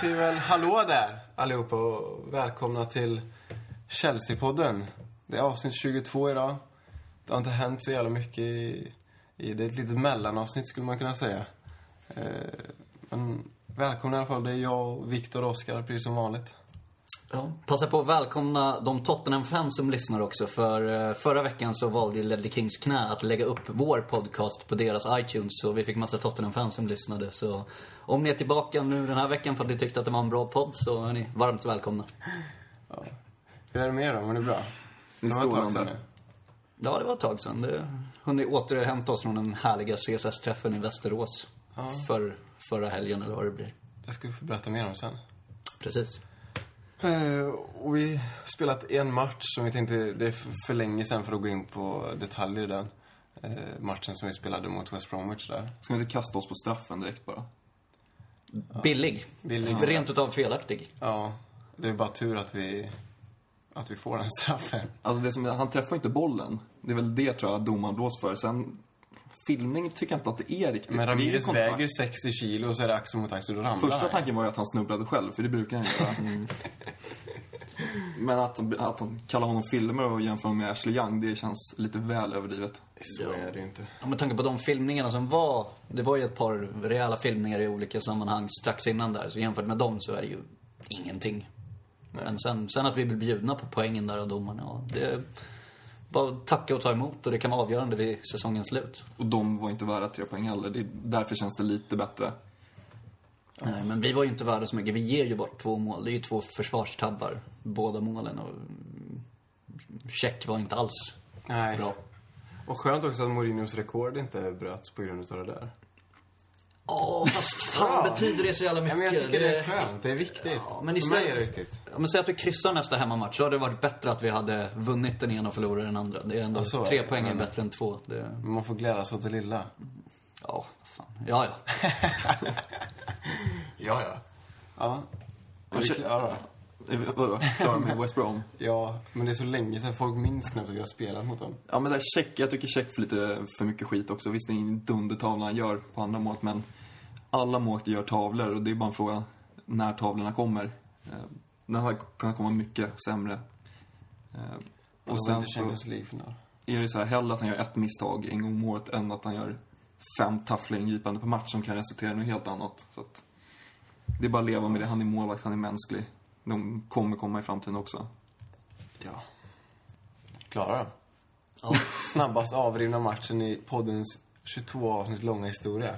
säger väl hallå där allihopa och välkomna till Chelsea-podden. Det är avsnitt 22 idag. Det har inte hänt så jävla mycket i, i det är ett litet mellanavsnitt skulle man kunna säga. Eh, men välkomna i alla fall. Det är jag, och Viktor och Oskar, precis som vanligt. Ja, passa på att välkomna de Tottenham-fans som lyssnar också. För eh, förra veckan så valde Ledley Kings knä att lägga upp vår podcast på deras iTunes. Så vi fick massa Tottenham-fans som lyssnade. Så om ni är tillbaka nu den här veckan för att ni tyckte att det var en bra podd så är ni varmt välkomna. Ja. Hur är det med er då? Mår ni bra? Det var ett tag sedan nu. Ja, det var ett tag sedan. Det hunnit återhämta oss från den härliga CSS-träffen i Västerås. Ja. För, förra helgen eller vad det blir. Jag ska få berätta mer om sen. Precis. Eh, och vi har spelat en match som vi tänkte, det är för, länge sedan för att gå in på detaljer i den. Eh, matchen som vi spelade mot West Bromwich där. Ska vi inte kasta oss på straffen direkt bara? Billig. Billig. Rent utav felaktig. Ja, det är bara tur att vi, att vi får den straffen. Alltså det som, han träffar inte bollen. Det är väl det tror jag domaren blåser för. Sen, filmning tycker jag inte att det är riktigt. Men Ramirez väger ju 60 kilo och så är det axel mot axel och ramlar Första tanken var ju att han snubblade själv, för det brukar han göra. Mm. Men att, att han kallar honom filmer och jämför med Ashley Young, det känns lite väl överdrivet. Så är det ju inte. Ja, med tanke på de filmningarna som var, det var ju ett par rejäla filmningar i olika sammanhang strax innan där. Så jämfört med dem så är det ju ingenting. Men sen, sen att vi blir bjudna på poängen där av domaren, ja, det bara tacka och ta emot och det kan vara avgörande vid säsongens slut. Och de var inte värda tre poäng heller. Det, därför känns det lite bättre. Nej, men vi var ju inte värda så mycket. Vi ger ju bort två mål. Det är ju två försvarstabbar, båda målen. Och check var inte alls Nej. bra. Och skönt också att Mourinhos rekord inte bröts på grund av det där. Ja, fast fan betyder det så jävla Ja, mycket? men jag tycker det är skönt. Det är viktigt. Ja, men För istället- mig är det viktigt. Ja, men säg att vi kryssar nästa hemmamatch, så hade det varit bättre att vi hade vunnit den ena och förlorat den andra. Det är ändå Ja, så är tre det. poäng är Men- bättre än två. Det, Men man får glädjas åt det lilla. ja, fan. Ja, ja. Ja, ja. Ja. Är vi kä- klara? Vadå? Klara med West Brom? Ja, men det är så länge sedan. Folk minns knappt att vi har spelat mot dem. Ja men där check, jag tycker check får lite för mycket skit också. Visst det är ingen dundertavla han gör på andra mål, men alla målvakter gör tavlor och det är bara en fråga när tavlorna kommer. Eh, Den hade kunnat komma mycket sämre. Eh, Och sen så är det så här, hellre att han gör ett misstag en gång om året än att han gör fem taffliga ingripanden på match som kan resultera i något helt annat. Så att det är bara att leva med det. Han är målvakt, han är mänsklig. De kommer komma i framtiden också. Ja. Klara då? Ja. Snabbast avrivna matchen i poddens 22 avsnitt långa historia.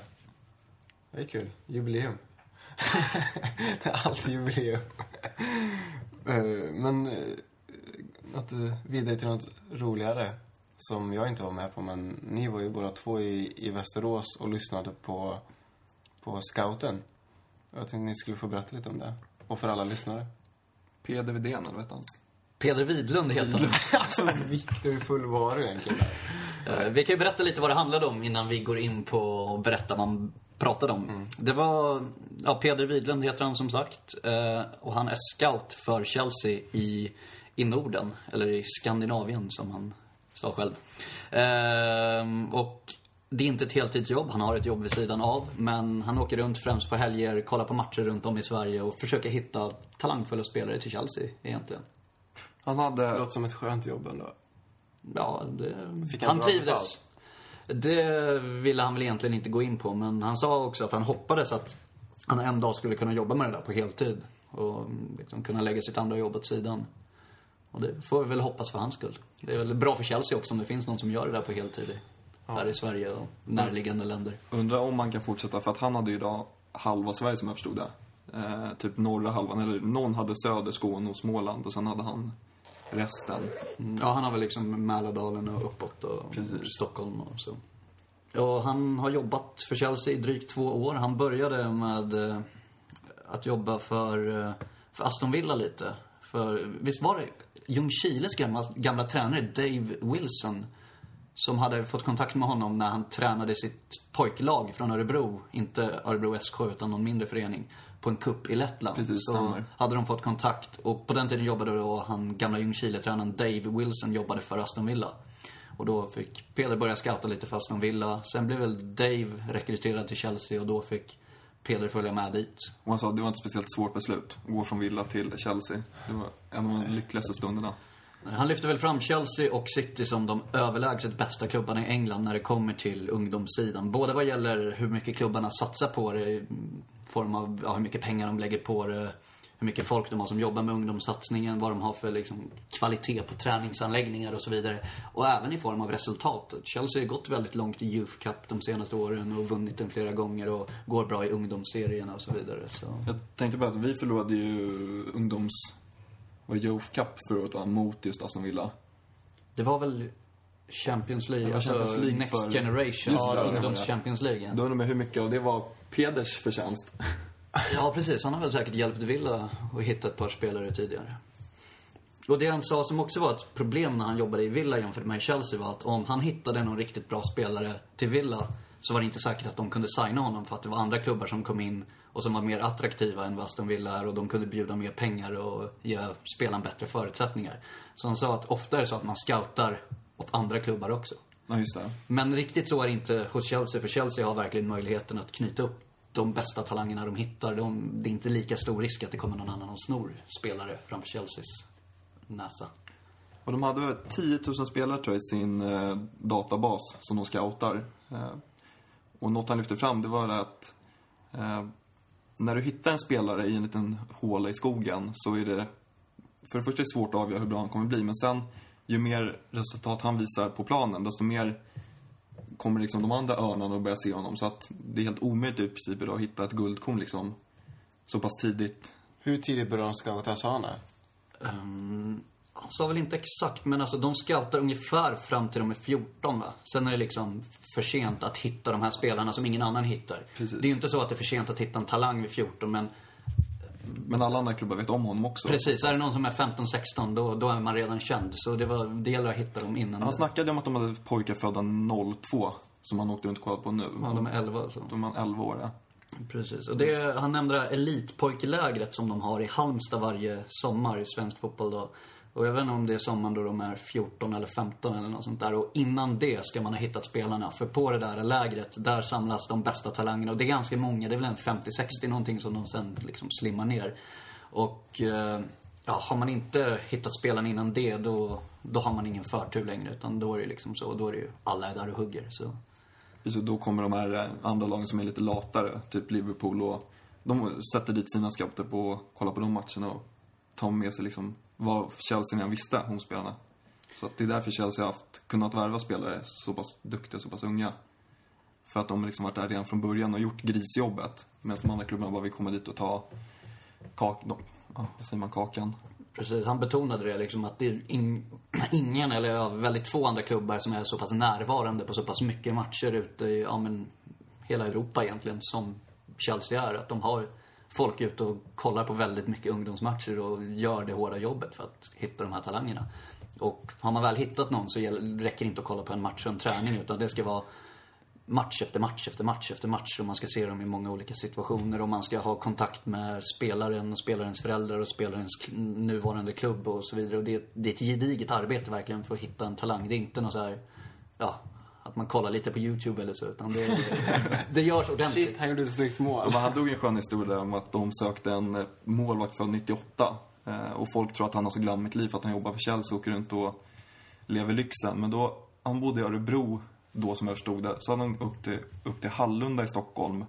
Det är kul. Jubileum. det är alltid jubileum. Eh, Men eh, något, vidare till något roligare som jag inte var med på, men ni var ju båda två i, i Västerås och lyssnade på, på scouten. Jag tänkte ni skulle få berätta lite om det. Och för alla lyssnare. Peder Widén, eller vet han? Peder Widlund heter han. alltså, Viktor, full var du egentligen? Eh, Vi kan ju berätta lite vad det handlade om innan vi går in på att berätta vad man pratade om. Det var, ja, Peder Widlund heter han som sagt. eh, Och han är scout för Chelsea i, i Norden, eller i Skandinavien som han sa själv. Ehm, Och det är inte ett heltidsjobb, han har ett jobb vid sidan av. Men han åker runt främst på helger, kollar på matcher runt om i Sverige och försöker hitta talangfulla spelare till Chelsea egentligen. Han Det hade... låter som ett skönt jobb ändå. Ja, det, Fick han han trivdes. Det ville han väl egentligen inte gå in på, men han sa också att han hoppades att han en dag skulle kunna jobba med det där på heltid. Och liksom kunna lägga sitt andra jobb åt sidan. Och det får vi väl hoppas för hans skull. Det är väl bra för Chelsea också om det finns någon som gör det där på heltid. i- Här i Sverige och närliggande länder. Undrar om man kan fortsätta, för att han hade ju idag halva Sverige som jag förstod det. Eh, typ norra halvan, eller någon hade söder Skåne och Småland och sen hade han resten. Mm, Ja, han har väl liksom Mälardalen och uppåt och Precis. Stockholm och så. Ja, han har jobbat för Chelsea i drygt två år. Han började med eh, att jobba för, eh, för Aston Villa lite. För visst var det Ljungskiles gamla, gamla tränare Dave Wilson som hade fått kontakt med honom när han tränade sitt pojklag från Örebro, inte Örebro SK utan någon mindre förening, på en kupp i Lettland. Precis, Så stämmer. hade de fått kontakt och på den tiden jobbade då han gamla Ljungskile-tränaren Dave Wilson jobbade för Aston Villa. Och då fick Peder börja scouta lite för Aston Villa. Sen blev väl Dave rekryterad till Chelsea och då fick Peder följa med dit. Och han sa att det var inte speciellt svårt beslut att gå från Villa till Chelsea. Det var en av de lyckligaste stunderna. Han lyfter väl fram Chelsea och City som de överlägset bästa klubbarna i England när det kommer till ungdomssidan. Både vad gäller hur mycket klubbarna satsar på det form av ja, hur mycket pengar de lägger på det, hur mycket folk de har som jobbar med ungdomssatsningen, vad de har för liksom, kvalitet på träningsanläggningar och så vidare. Och även i form av resultat. Chelsea har gått väldigt långt i Youth Cup de senaste åren och vunnit den flera gånger och går bra i ungdomsserierna och så vidare. Så. Jag tänkte bara att vi förlorade ju ungdoms... Var Youth Cup förra året? Mot just Aston Villa. Det var väl Champions League, alltså Champions League Next för- Generation, ja, det var ungdoms det. Champions League. Då undrar man hur mycket av det var Peders förtjänst. Ja, precis. Han har väl säkert hjälpt Villa att hitta ett par spelare tidigare. Och det han sa som också var ett problem när han jobbade i Villa jämfört med i Chelsea var att om han hittade någon riktigt bra spelare till Villa så var det inte säkert att de kunde signa honom för att det var andra klubbar som kom in och som var mer attraktiva än vad Aston Villa är och de kunde bjuda mer pengar och ge spelaren bättre förutsättningar. Så han sa att ofta är det så att man scoutar åt andra klubbar också. Ja, just det. Men riktigt så är det inte hos Chelsea, för Chelsea har verkligen möjligheten att knyta upp de bästa talangerna de hittar. De, det är inte lika stor risk att det kommer någon annan och snor spelare framför Chelseas näsa. Och de hade väl 10 000 spelare tror jag i sin eh, databas som de scoutar. Eh, och något han lyfte fram det var det att eh, när du hittar en spelare i en liten håla i skogen så är det för det första är det svårt att avgöra hur bra han kommer bli men sen ju mer resultat han visar på planen desto mer kommer liksom de andra örnarna att börja se honom så att det är helt omöjligt i princip idag att hitta ett guldkorn liksom så pass tidigt. Hur tidigt började de scouta, sa han det? Um, han sa väl inte exakt, men alltså de scoutar ungefär fram till de är 14 va? Sen är det liksom för sent att hitta de här spelarna som ingen annan hittar. Precis. Det är ju inte så att det är för sent att hitta en talang vid 14, men Men alla andra klubbar vet om honom också. precis, är det någon som är 15-16 då, då är man redan känd. Så det, var, det gäller att hitta dem innan. Han snackade om att de hade pojkar födda 02 som han åkte runt och kollade på nu. Ja, de är 11 alltså. De är 11 år, ja. Precis. Och det, han nämnde det här elitpojklägret som de har i Halmstad varje sommar i svensk fotboll då. Och jag vet inte om det är sommaren då de är 14 eller 15 eller något sånt där. Och innan det ska man ha hittat spelarna. För på det där lägret, där samlas de bästa talangerna. Och det är ganska många, det är väl en 50-60 någonting som de sen liksom slimmar ner. Och eh, ja, har man inte hittat spelarna innan det, då, då har man ingen förtur längre. Utan då är det liksom så, då är det ju alla är där och hugger. Så. Så då kommer de här eh, andra lagen som är lite latare, typ Liverpool och de sätter dit sina scouter på att kolla på de matcherna och tar med sig liksom vad Chelsea redan visste om spelarna. Så att det är därför Chelsea har haft, kunnat värva spelare så pass duktiga, så pass unga. För att de liksom varit där redan från början och gjort grisjobbet. Medan de andra klubbarna bara vill komma dit och ta kak, de, ja, vad säger man, kakan. Precis, han betonade det liksom att det är in, ingen, eller väldigt få andra klubbar som är så pass närvarande på så pass mycket matcher ute i, ja men, hela Europa egentligen, som Chelsea är. Att de har folk är ute och kollar på väldigt mycket ungdomsmatcher och gör det hårda jobbet för att hitta de här talangerna. Och har man väl hittat någon så räcker det inte att kolla på en match och en träning utan det ska vara match efter match efter match efter match och man ska se dem i många olika situationer och man ska ha kontakt med spelaren och spelarens föräldrar och spelarens nuvarande klubb och så vidare. Och det, det är ett gediget arbete verkligen för att hitta en talang. Det är inte något så här, ja, att man kollar lite på YouTube eller så utan det, det görs ordentligt. Shit, han gjorde ett snyggt mål. Han drog en skön historia om att de sökte en eh, målvakt född 98. Eh, Och folk tror att han har så glammigt liv för att han jobbar för Chelsea och åker runt och lever lyxen. Men då, han bodde i Örebro då som jag förstod det. Så hade han upp till, upp till Hallunda i Stockholm.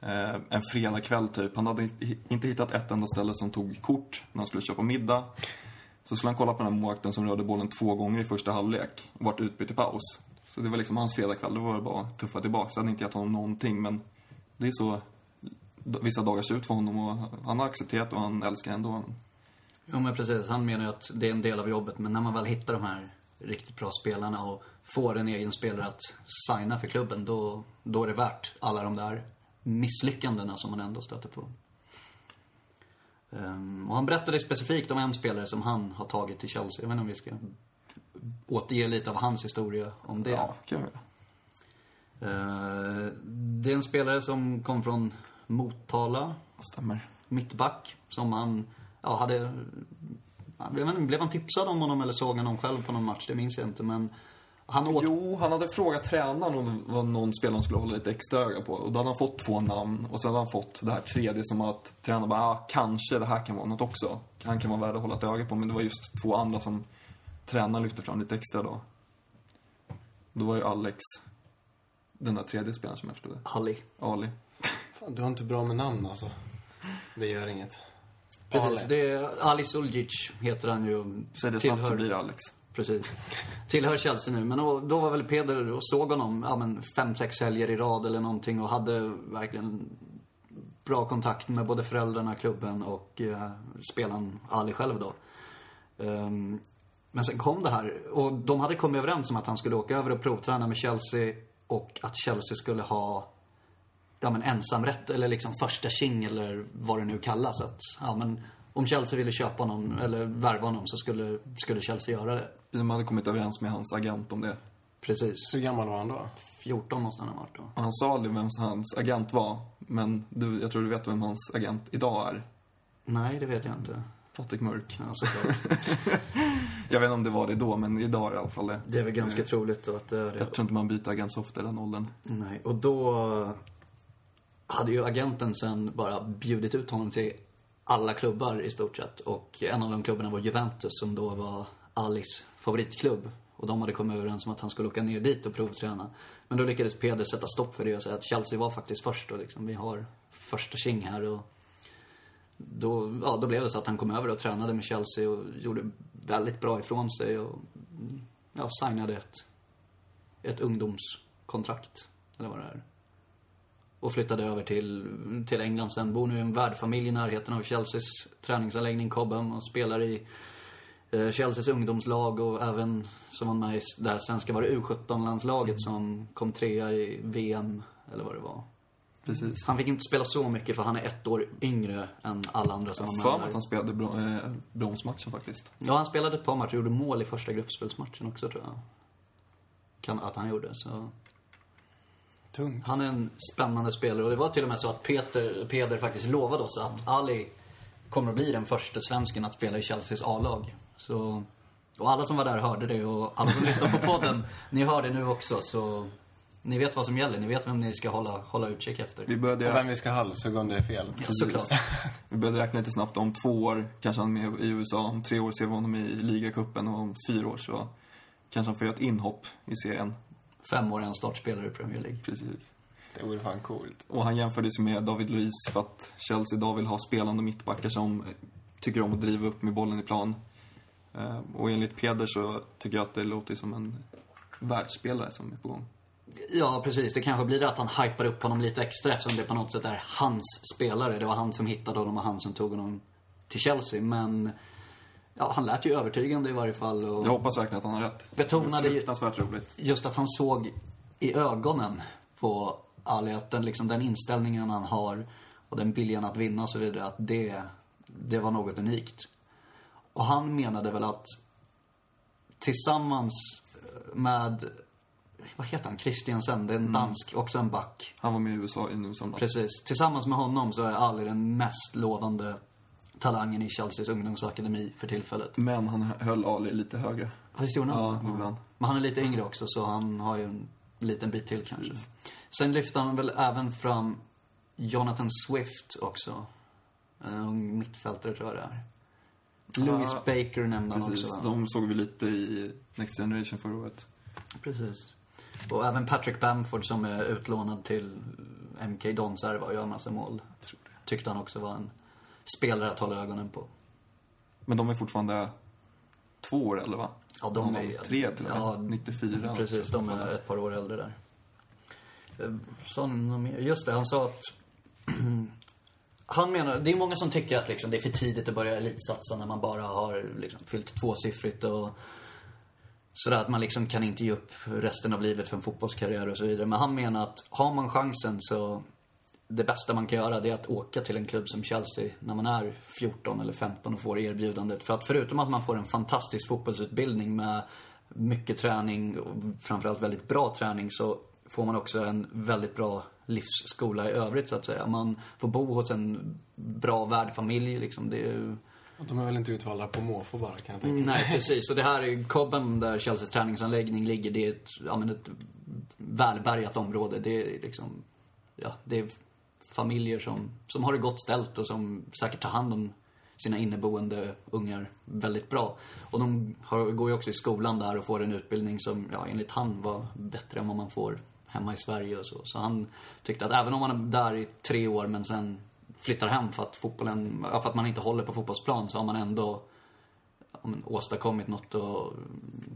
Eh, en fredagkväll typ. Han hade inte hittat ett enda ställe som tog kort när han skulle köpa middag. Så skulle han kolla på den här målvakten som rörde bollen två gånger i första halvlek och vart utbytt i paus. Så det var liksom hans fredagkväll. Då var det bara att tuffa tillbaka. Så hade inte gett honom någonting men det är så vissa dagar ser ut för honom och han har accepterat och han älskar ändå. Ja, men precis, han menar ju att det är en del av jobbet men när man väl hittar de här riktigt bra spelarna och får en egen spelare att signa för klubben då, då är det värt alla de där misslyckandena som man ändå stöter på. Ehm, och han berättade specifikt om en spelare som han har tagit till Chelsea. Jag vet inte om vi ska återge lite av hans historia om det. Ja, kan vi. Ehm, det är en spelare som kom från Motala, Stämmer. mittback som han ja, hade... jag vet inte, Blev han tipsad om honom eller såg han honom själv på någon match? Det minns jag inte. Men Han åkte... Jo, han hade frågat tränaren om det var någon spelare han skulle hålla lite extra öga på. Och då hade han fått två namn och sen hade han fått det här tredje som att tränaren bara, ah, kanske det här kan vara något också. Han kan vara värd att hålla ett öga på. Men det var just två andra som tränaren lyfte fram lite extra då. Då var ju Alex den där tredje spelaren som jag förstod det. Ali. Ali. Fan, du har inte bra med namn alltså. Det gör inget. Precis, Ale. det är Ali Suljic heter han ju. Säg det snabbt så blir det Alex. Precis. Tillhör Chelsea nu. Men då, då var väl Peder och såg honom ja, men fem, sex helger i rad eller någonting och hade verkligen bra kontakt med både föräldrarna, klubben och eh, spelaren Ali själv då. Ehm, men sen kom det här och de hade kommit överens om att han skulle åka över och provträna med Chelsea och att Chelsea skulle ha ja, men ensamrätt eller liksom första tjing eller vad det nu kallas. Att, ja, men om Chelsea ville köpa honom eller värva honom så skulle, skulle Chelsea göra det. De hade kommit överens med hans agent om det. Precis. Hur gammal var han då? 14 måste han ha varit då. Och han sa aldrig vem hans agent var. Men du, jag tror du vet vem hans agent idag är. Nej, det vet jag inte. Patrik Mörk. Ja. Jag vet inte om det var det då, men idag är det i alla fall det. Det är väl ganska troligt då att det är det. Jag tror inte man byter agent så ofta i den åldern. Nej, och då hade ju agenten sen bara bjudit ut honom till alla klubbar i stort sett. Och en av de klubbarna var Juventus som då var Alis favoritklubb. Och de hade kommit överens om att han skulle åka ner dit och provträna. Men då lyckades Peder sätta stopp för det och säga att Chelsea var faktiskt först och liksom, vi har första tjing här och då, ja, då blev det så att han kom över och tränade med Chelsea och gjorde väldigt bra ifrån sig och ja, signade ett, ett ungdomskontrakt, eller vad det är. Och flyttade över till, till England sen. Bor nu i en värdfamilj i närheten av Chelseas träningsanläggning Cobham och spelar i eh, Chelseas ungdomslag och även som var med i det här svenska, var det U17-landslaget som kom trea i VM, eller vad det var. Precis. Han fick inte spela så mycket för han är ett år yngre än alla andra som var med där. att han spelade bro- eh, bronsmatchen faktiskt. Ja, han spelade ett par matcher och gjorde mål i första gruppspelsmatchen också tror jag. Kan att han gjorde, så. Tungt. Han är en spännande spelare och det var till och med så att Peter, Peder faktiskt lovade oss att Ali kommer att bli den första svensken att spela i Chelseas A-lag. Så, och alla som var där hörde det och alla som lyssnar på podden, ni hör det nu också så ni vet vad som gäller, ni vet vem ni ska hålla, hålla utkik efter. Vi började, Och vem vi ska halshugga om det är fel. Ja, såklart. vi började räkna lite snabbt. Om två år kanske han är med i USA. Om tre år ser vi honom i ligacupen. Och om fyra år så kanske han får göra ett inhopp i serien. Fem år är han startspelare i Premier League. Precis. Det vore fan coolt. Och han jämfördes med David Luiz för att Chelsea idag vill ha spelande mittbackar som tycker om att driva upp med bollen i plan. Eh, Och enligt Peder så tycker jag att det låter som en världsspelare som är på gång. Ja, precis. Det kanske blir att han hypar upp honom lite extra eftersom det på något sätt är hans spelare. Det var han som hittade honom och han som tog honom till Chelsea. Men ja, han lät ju övertygande i varje fall. Och Jag hoppas verkligen att han har rätt. Betonade Fruktansvärt roligt. just att han såg i ögonen på Ali att den, liksom, den inställningen han har och den viljan att vinna och så vidare, att det, det var något unikt. Och han menade väl att tillsammans med, vad heter han, Christiansen, det är en dansk, också en back. Han var med i USA i nu somras. Precis. Tillsammans med honom så är Ali den mest lovande talangen i Chelseas ungdomsakademi för tillfället. Men han höll Ali lite högre. Visst gjorde han? Ja, han. Men han är lite yngre också så han har ju en liten bit till kanske. Sen lyfter han väl även fram Jonathan Swift också. En ung mittfältare tror jag det är. Louis Ja, Baker nämnde han Precis. också. va? De såg vi lite i Next Generation förra året. Precis. Och även Patrick Bamford som är utlånad till MK Dons och gör en massa mål. Tyckte han också var en spelare att hålla ögonen på. Men de är fortfarande två år eller va? Ja, de var är- tre till ja, 94. Precis, de är ett par år äldre där. Eh, mer? Just det, han sa att... han menar, det är många som tycker att liksom, det är för tidigt att börja elitsatsa när man bara har liksom, fyllt tvåsiffrigt och sådär att man liksom kan inte ge upp resten av livet för en fotbollskarriär och så vidare. Men han menar att har man chansen så det bästa man kan göra det är att åka till en klubb som Chelsea när man är 14 eller 15 och får erbjudandet. För att förutom att man får en fantastisk fotbollsutbildning med mycket träning och framförallt väldigt bra träning så får man också en väldigt bra livsskola i övrigt så att säga. Man får bo hos en bra värdfamilj liksom. Det är, ju- de är väl inte utvalda på måfå bara, kan jag tänka mig. Nej, precis. Och det här är Cobham, där Chelseas träningsanläggning ligger, det är ett, ja, men ett välbärgat område. Det är liksom, ja, det är familjer som, som har det gott ställt och som säkert tar hand om sina inneboende ungar väldigt bra. Och de har, går ju också i skolan där och får en utbildning som, ja, enligt han var bättre än vad man får hemma i Sverige och så. Så han tyckte att även om man är där i tre år men sen flyttar hem för att fotbollen, för att man inte håller på fotbollsplan så har man ändå men, åstadkommit något och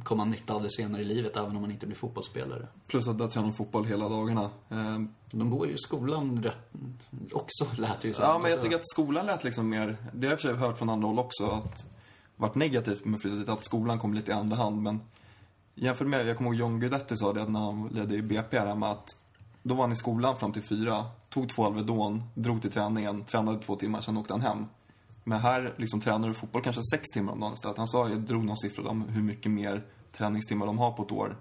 kommer nytta av det senare i livet även om man inte blir fotbollsspelare. Plus att där tränar fotboll hela dagarna. Eh, De går ju i skolan rätt också, lät det ju som. Ja, men jag tycker att skolan lät liksom mer... Det har jag i och för sig hört från andra håll också, att varit negativt med flyttat dit, att skolan kom lite i andra hand. Men jämfört med, jag kommer ihåg John Guidetti sa det när han ledde i BP här hemma, att då var han i skolan fram till fyra, tog två Alvedon, drog till träningen, tränade två timmar, sen åkte han hem. Men här liksom tränar du fotboll kanske sex timmar om dagen istället. Han sa, jag drog någon siffra om hur mycket mer träningstimmar de har på ett år.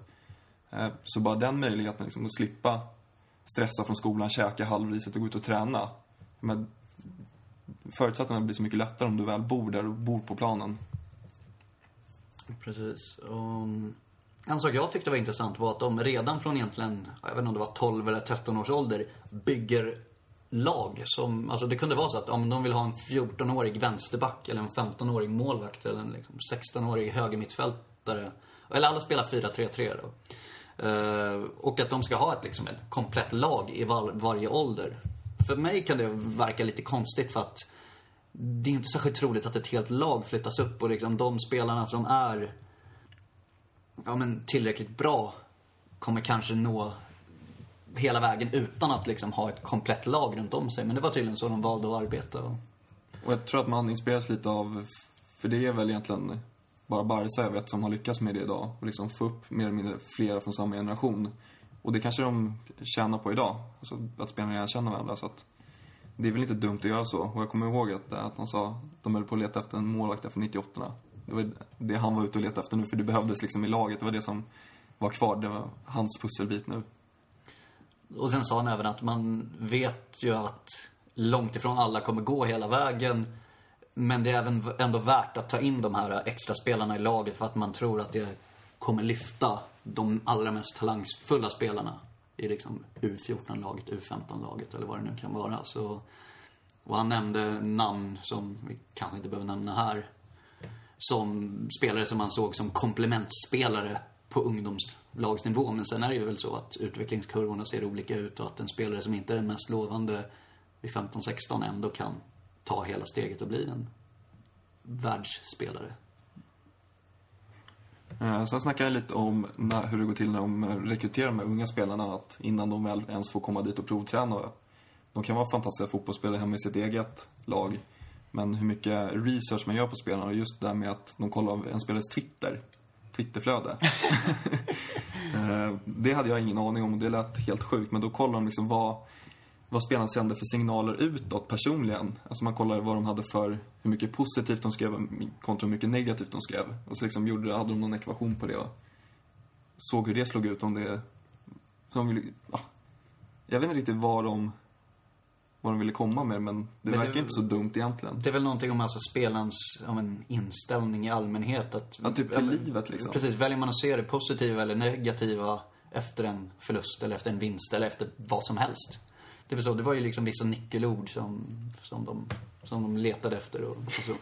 Eh, så bara den möjligheten liksom, att slippa stressa från skolan, käka halvriset och gå ut och träna. Men förutsättningarna blir så mycket lättare om du väl bor där och bor på planen. Precis. Um, en sak jag tyckte var intressant var att de redan från egentligen, jag vet inte om det var 12 eller 13 års ålder, bygger lag som, alltså det kunde vara så att om de vill ha en 14-årig vänsterback eller en 15-årig målvakt eller en liksom 16-årig högermittfältare. Eller alla spelar 4-3-3 då. Eh, och att de ska ha ett, liksom, ett komplett lag i var, varje ålder. För mig kan det verka lite konstigt för att det är inte särskilt troligt att ett helt lag flyttas upp och liksom de spelarna som är ja, men tillräckligt bra kommer kanske nå hela vägen utan att liksom ha ett komplett lag runt om sig. Men det var tydligen så de valde att arbeta. Och... Och jag tror att man inspireras lite av, för det är väl egentligen bara Barca jag vet som har lyckats med det idag. Och liksom få upp mer eller mindre flera från samma generation. Och det kanske de tjänar på idag. Alltså att spelarna redan känner varandra. Så att det är väl inte dumt att göra så. Och jag kommer ihåg att, att han sa de höll på att leta efter en målvakt efter 98 det var det han var ute och letade efter nu. För det behövdes liksom i laget. Det var det som var kvar. Det var hans pusselbit nu. och sen sa han även att man vet ju att långt ifrån alla kommer gå hela vägen. Men det är även ändå värt att ta in de här extra spelarna i laget för att man tror att det kommer lyfta de allra mest talangfulla spelarna i liksom U14-laget, U15-laget eller vad det nu kan vara. Så, och han nämnde namn som vi kanske inte behöver nämna här. Som spelare som man såg som komplementspelare på ungdomslagsnivå. Men sen är det ju väl så att utvecklingskurvorna ser olika ut och att en spelare som inte är den mest lovande vid 15-16 ändå kan ta hela steget och bli en världsspelare. Eh, sen snackade jag lite om när, hur det går till när de rekryterar de här unga spelarna. Att innan de väl ens får komma dit och provträna. De kan vara fantastiska fotbollsspelare hemma i sitt eget lag. Men hur mycket research man gör på spelarna och just det där med att de kollar en spelares Twitter. Twitterflöde. Eh, det hade jag ingen aning om och det lät helt sjukt. Men då kollar de liksom vad, vad spelarna sände för signaler utåt personligen. Alltså man kollar vad de hade för, hur mycket positivt de skrev kontra hur mycket negativt de skrev. Och så liksom gjorde, hade de någon ekvation på det och såg hur det slog ut om det... Så de ville, ja, jag vet inte riktigt vad de, vad de ville komma med men det Men det- verkar inte så dumt egentligen. Det är väl någonting om alltså spelarens ja, men, inställning i allmänhet. Att, Ja, typ till livet, liksom. Precis, väljer man att se det positiva eller negativa efter en förlust eller efter en vinst eller efter vad som helst. Det var, så, det var ju liksom vissa nyckelord som, som, de, som de letade efter och, och så.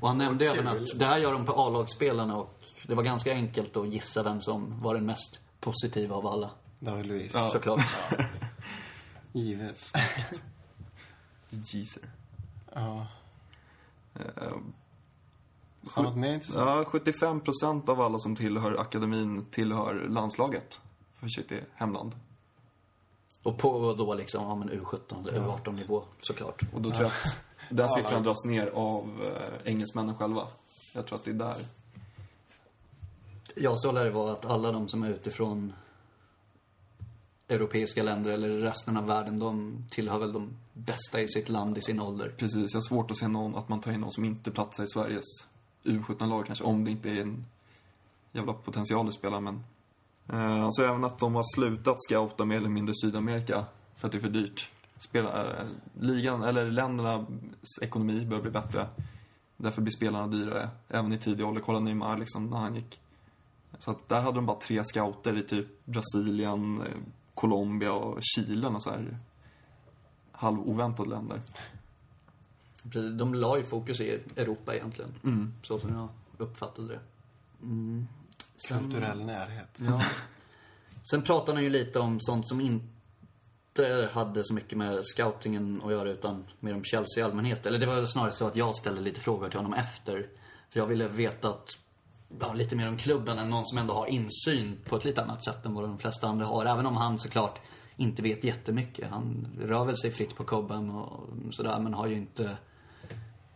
Och han nämnde även att det här gör de på A-lagsspelarna och det var ganska enkelt att gissa vem som var den mest positiva av alla. David Luiz. Såklart. Givet. Jeezer. Ja. Eh, Sa något mer intressant? Ja, 75 procent av alla som tillhör akademin tillhör landslaget för sitt hemland. Och på då liksom, ja men U17 eller U18 nivå såklart. Och då tror jag att den siffran dras ner av eh, engelsmännen själva. Jag tror att det är där. Ja, så lär det vara att alla de som är utifrån europeiska länder eller resten av världen, de tillhör väl de bästa i sitt land i sin ålder. Precis, jag har svårt att se någon, att man tar in någon som inte platsar i Sveriges U17-lag kanske, om det inte är en jävla potential att spela, men... Eh, alltså även att de har slutat scouta mer eller mindre Sydamerika, för att det är för dyrt. Spela, eh, ligan, eller ländernas ekonomi bör bli bättre. Därför blir spelarna dyrare. Även i tidig ålder. Kolla Neymar liksom, när han gick. Så att där hade de bara tre scouter i typ Brasilien, eh, Colombia och Chile och så här halvoväntade länder. Precis, De la ju fokus i Europa egentligen. Mm. Så som jag uppfattade det. Mm. Sen- Kulturell närhet. Ja. Sen pratar han ju lite om sånt som inte hade så mycket med scoutingen att göra utan mer om Chelsea i allmänhet. Eller det var snarare så att jag ställde lite frågor till honom efter. För jag ville veta att, ja, lite mer om klubben än någon som ändå har insyn på ett lite annat sätt än vad de flesta andra har. Även om han såklart inte vet jättemycket. Han rör väl sig fritt på kobben och sådär men har ju inte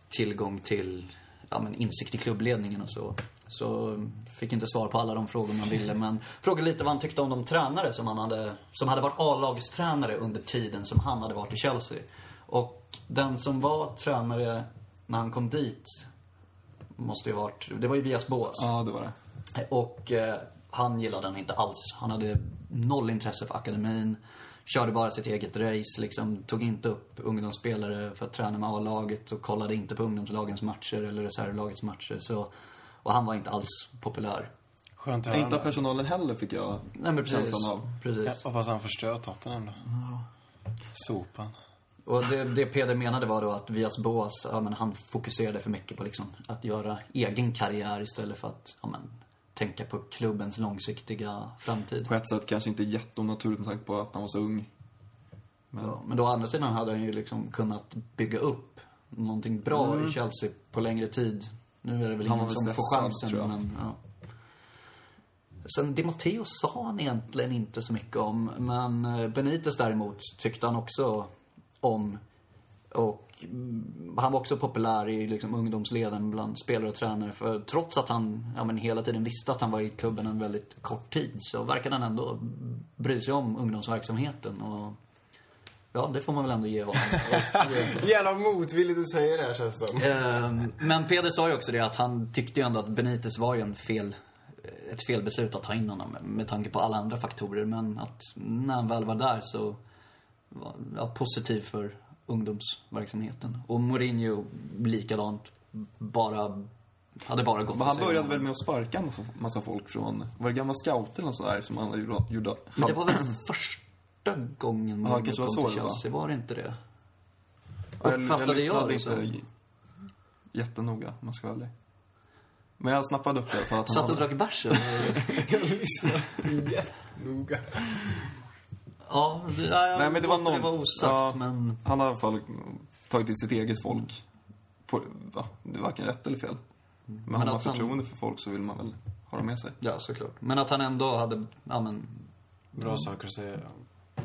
tillgång till ja, men insikt i klubbledningen och så. Så fick inte svar på alla de frågor man ville. Men frågade lite vad han tyckte om de tränare som han hade, som hade varit A-lagstränare under tiden som han hade varit i Chelsea. Och den som var tränare när han kom dit måste ju varit, det var ju Vias Boas. Ja, det var det. Och eh, han gillade den inte alls. Han hade noll intresse för akademin. Körde bara sitt eget race, liksom. Tog inte upp ungdomsspelare för att träna med A-laget och kollade inte på ungdomslagens matcher eller reservlagets matcher. Så, och han var inte alls populär. Skönt att höra. Inte av personalen heller fick jag Nej men precis. känslan av. precis. Jag hoppas han förstör Tottenham då. Sopan. Och det, det Peder menade var då att Vias Boas, ja men han fokuserade för mycket på liksom att göra egen karriär istället för att, ja men, tänka på klubbens långsiktiga framtid. På ett sätt kanske inte jätteonaturligt med tanke på att han var så ung. Men Ja, men då å andra sidan hade han ju liksom kunnat bygga upp någonting bra i Chelsea på längre tid. Nu är det väl Han ingen som får stressad, chansen, tror jag. men ja. Sen Di Matteo sa han egentligen inte så mycket om, men eh, Benitez däremot tyckte han också om. Och han var också populär i liksom ungdomsleden bland spelare och tränare. För trots att han ja, men hela tiden visste att han var i klubben en väldigt kort tid så verkade han ändå bry sig om ungdomsverksamheten. Och ja, det får man väl ändå ge honom. Jävla motvilligt du säger det här känns det som. Ehm, Men Peder sa ju också det att han tyckte ju ändå att Benitez var ju en fel, ett fel beslut att ta in honom med tanke på alla andra faktorer. Men att när han väl var där så ja, positiv för ungdomsverksamheten. Och Mourinho likadant. Bara, hade bara gått Men han började väl med att sparka en massa, massa folk från, var det gamla scouter eller sådär som han gjorde? gjorde Men det var väl första gången Ja, Mourinho var kom så till. Chelsea, var det inte det? Ja, Uppfattade jag lyssnade det inte jättenoga, om man ska vara ärlig. Men jag snappade upp det fall att han Satt och hade... drack bärs? Jag lyssnar jättenoga. Ja, det, ja, Nej, men det var någon... det var osagt, ja, men... Han har i alla fall tagit till sitt eget folk. På, va? Det är varken rätt eller fel. Men, Men har man att han- förtroende för folk så vill man väl ha dem med sig. Ja, såklart. Men att han ändå hade, ja men, Bra saker att säga.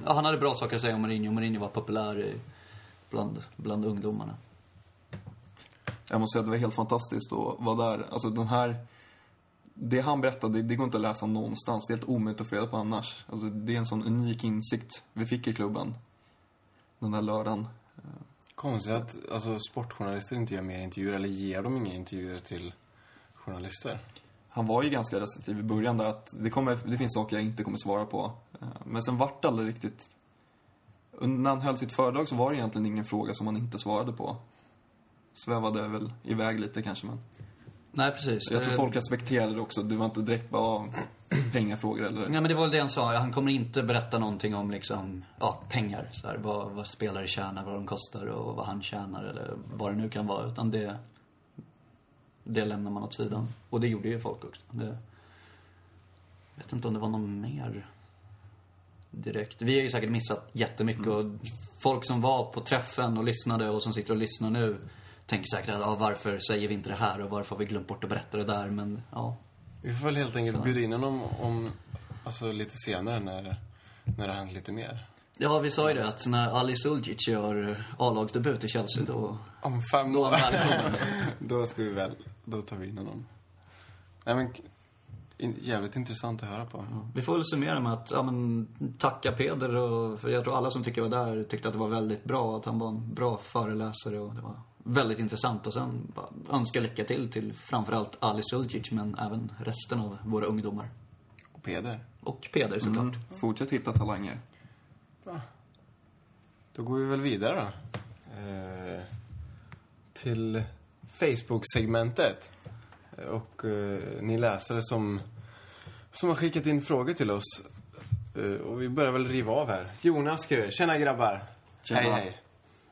ja, han hade bra saker att säga om Mourinho. Mourinho var populär i, bland, bland ungdomarna. Jag måste säga att det var helt fantastiskt att vara där. Alltså den här... Det han berättade, det, det går inte att läsa någonstans. Det är helt omöjligt att få reda på annars. Alltså, det är en sån unik insikt vi fick i klubben. Den där lördagen. Konstigt att alltså, sportjournalister inte gör mer intervjuer, eller ger de inga intervjuer till journalister? Han var ju ganska restriktiv i början där att det, kommer, det finns saker jag inte kommer svara på. Eh, Men sen vart det aldrig riktigt... När han höll sitt föredrag så var det egentligen ingen fråga som han inte svarade på. Svävade väl iväg lite kanske men... Nej, precis. Jag tror Eh, folk respekterade det också. Det var inte direkt bara pengafrågor eller... Nej, men det var väl det han sa. Han kommer inte berätta någonting om liksom, ja, pengar. Så här, vad, vad spelare tjänar, vad de kostar och vad han tjänar eller vad det nu kan vara. Utan det, det lämnar man åt sidan. Och det gjorde ju folk också. Det, jag vet inte om det var någon mer direkt. Vi har ju säkert missat jättemycket och folk som var på träffen och lyssnade och som sitter och lyssnar nu tänker säkert att ja, varför säger vi inte det här och varför har vi glömt bort att berätta det där? Men ja, Vi får väl helt enkelt Så. bjuda in honom om, alltså lite senare när, när det hänt lite mer. Ja, vi sa ju det att när Ali Suljic gör A-lagsdebut i Chelsea då... Om fem Då år. välkommen. då ska vi väl, då tar vi in honom. Nej men, in, jävligt intressant att höra på. Vi får väl summera med att, ja men, tacka Peder och, för jag tror alla som tycker jag var där tyckte att det var väldigt bra, att han var en bra föreläsare och det var väldigt intressant och sen önska lycka till till framförallt Ali Suljic men även resten av våra ungdomar. Och Peder. Och Peder såklart. Mm. Fortsätt hitta talanger. Då går vi väl vidare då. Eh, till Facebook-segmentet. Och eh, ni läsare som, som har skickat in frågor till oss. Eh, och vi börjar väl riva av här. Jonas skriver, tjena grabbar. Tjena. Hej hej.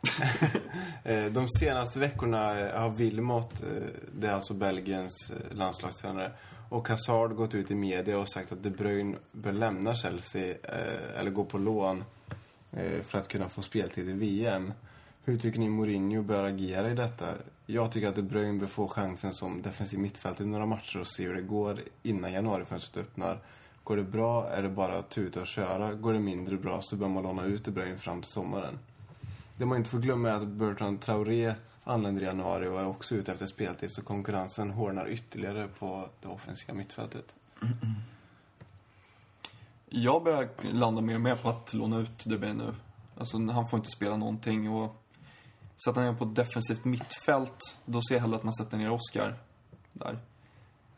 Eh, de senaste veckorna eh, har Wilmot, eh, det är alltså Belgiens landslagstränare, och Hazard gått ut i media och sagt att De Bruyne bör lämna Chelsea eller gå på lån för att kunna få speltid i VM. Hur tycker ni Mourinho bör agera i detta? Jag tycker att De Bruyne bör få chansen som defensiv mittfältare i några matcher och se hur det går innan januarifönstret öppnar. Går det bra är det bara att tuta och köra. Går det mindre bra så bör man låna ut De Bruyne fram till sommaren. Det man inte får glömma är att Bertrand Traoré anländer i januari och är också ute efter speltid så konkurrensen hårdnar ytterligare på det offensiva mittfältet. Jag börjar landa mer och mer på att låna ut DB nu. Alltså, han får inte spela någonting och sätter han ner på ett defensivt mittfält, då ser jag hellre att man sätter ner Oscar där.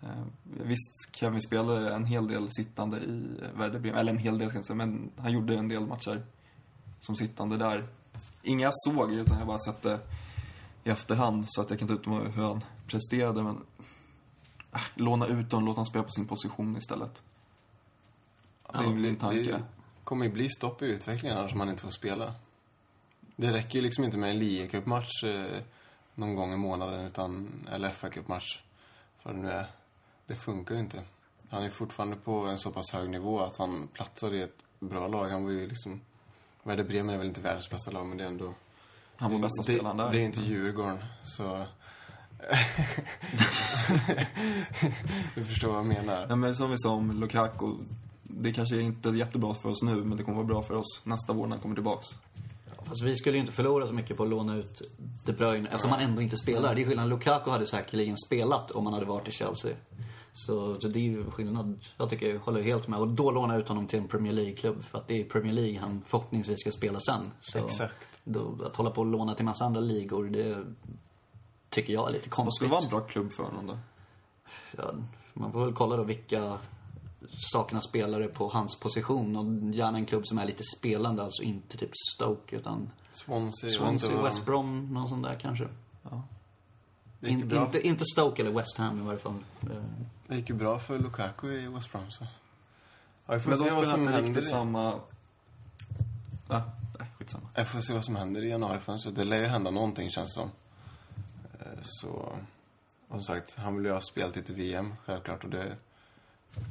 Eh, visst, Kevin spelade en hel del sittande i Werder Bremen, eller en hel del ska jag säga, men han gjorde en del matcher som sittande där. Inga jag såg, utan jag bara sett det i efterhand så att jag kan ta ut hur han presterade, men äh, låna ut honom, låt han spela på sin position istället. Det är min tanke. Det kommer ju bli stopp i utvecklingen annars om man inte får spela. Det räcker ju liksom inte med en liga-cupmatch eh, någon gång i månaden utan, eller FA-cupmatch. För nu är. Det funkar ju inte. Han är fortfarande på en så pass hög nivå att han platsar i ett bra lag. Han var ju liksom... Werder Bremen är väl inte världens bästa lag, men det är ändå... Han var det, bästa det, spelaren där. Det är inte Djurgården, så... du förstår vad jag menar. Ja, men som vi sa om Lukaku, det kanske inte är jättebra för oss nu, men det kommer vara bra för oss nästa vår när han kommer tillbaks. Fast vi skulle ju inte förlora så mycket på att låna ut De Bruyne eftersom han ändå inte spelar. Det är skillnad. Lukaku hade säkerligen spelat om han hade varit i Chelsea. Så, så det är ju skillnad. Jag tycker jag håller helt med. Och då låna ut honom till en Premier League-klubb. För att det är Premier League han förhoppningsvis ska spela sen. Så Exakt. Då, att hålla på och låna till massa andra ligor, det tycker jag är lite Vad konstigt. skulle vara en bra klubb för honom då? Ja, man får väl kolla då vilka saknas spelare på hans position och gärna en klubb som är lite spelande, alltså inte typ Stoke utan Swansea, jag Swansea, vad West Brom, någon sån där kanske. Det gick, ju In, bra, inte, inte Stoke eller West Ham i varje fall. Eh, det gick ju bra för Lukaku i West Brom, så... Ja, vi får Men de se vad spelar som inte händer. riktigt i- samma... Ah, nej, skitsamma. Jag får se vad som händer i januarifönstret. Det lär ju hända någonting, känns det som. Eh, Så... Och som sagt, han vill ju ha speltid till VM, självklart. Och det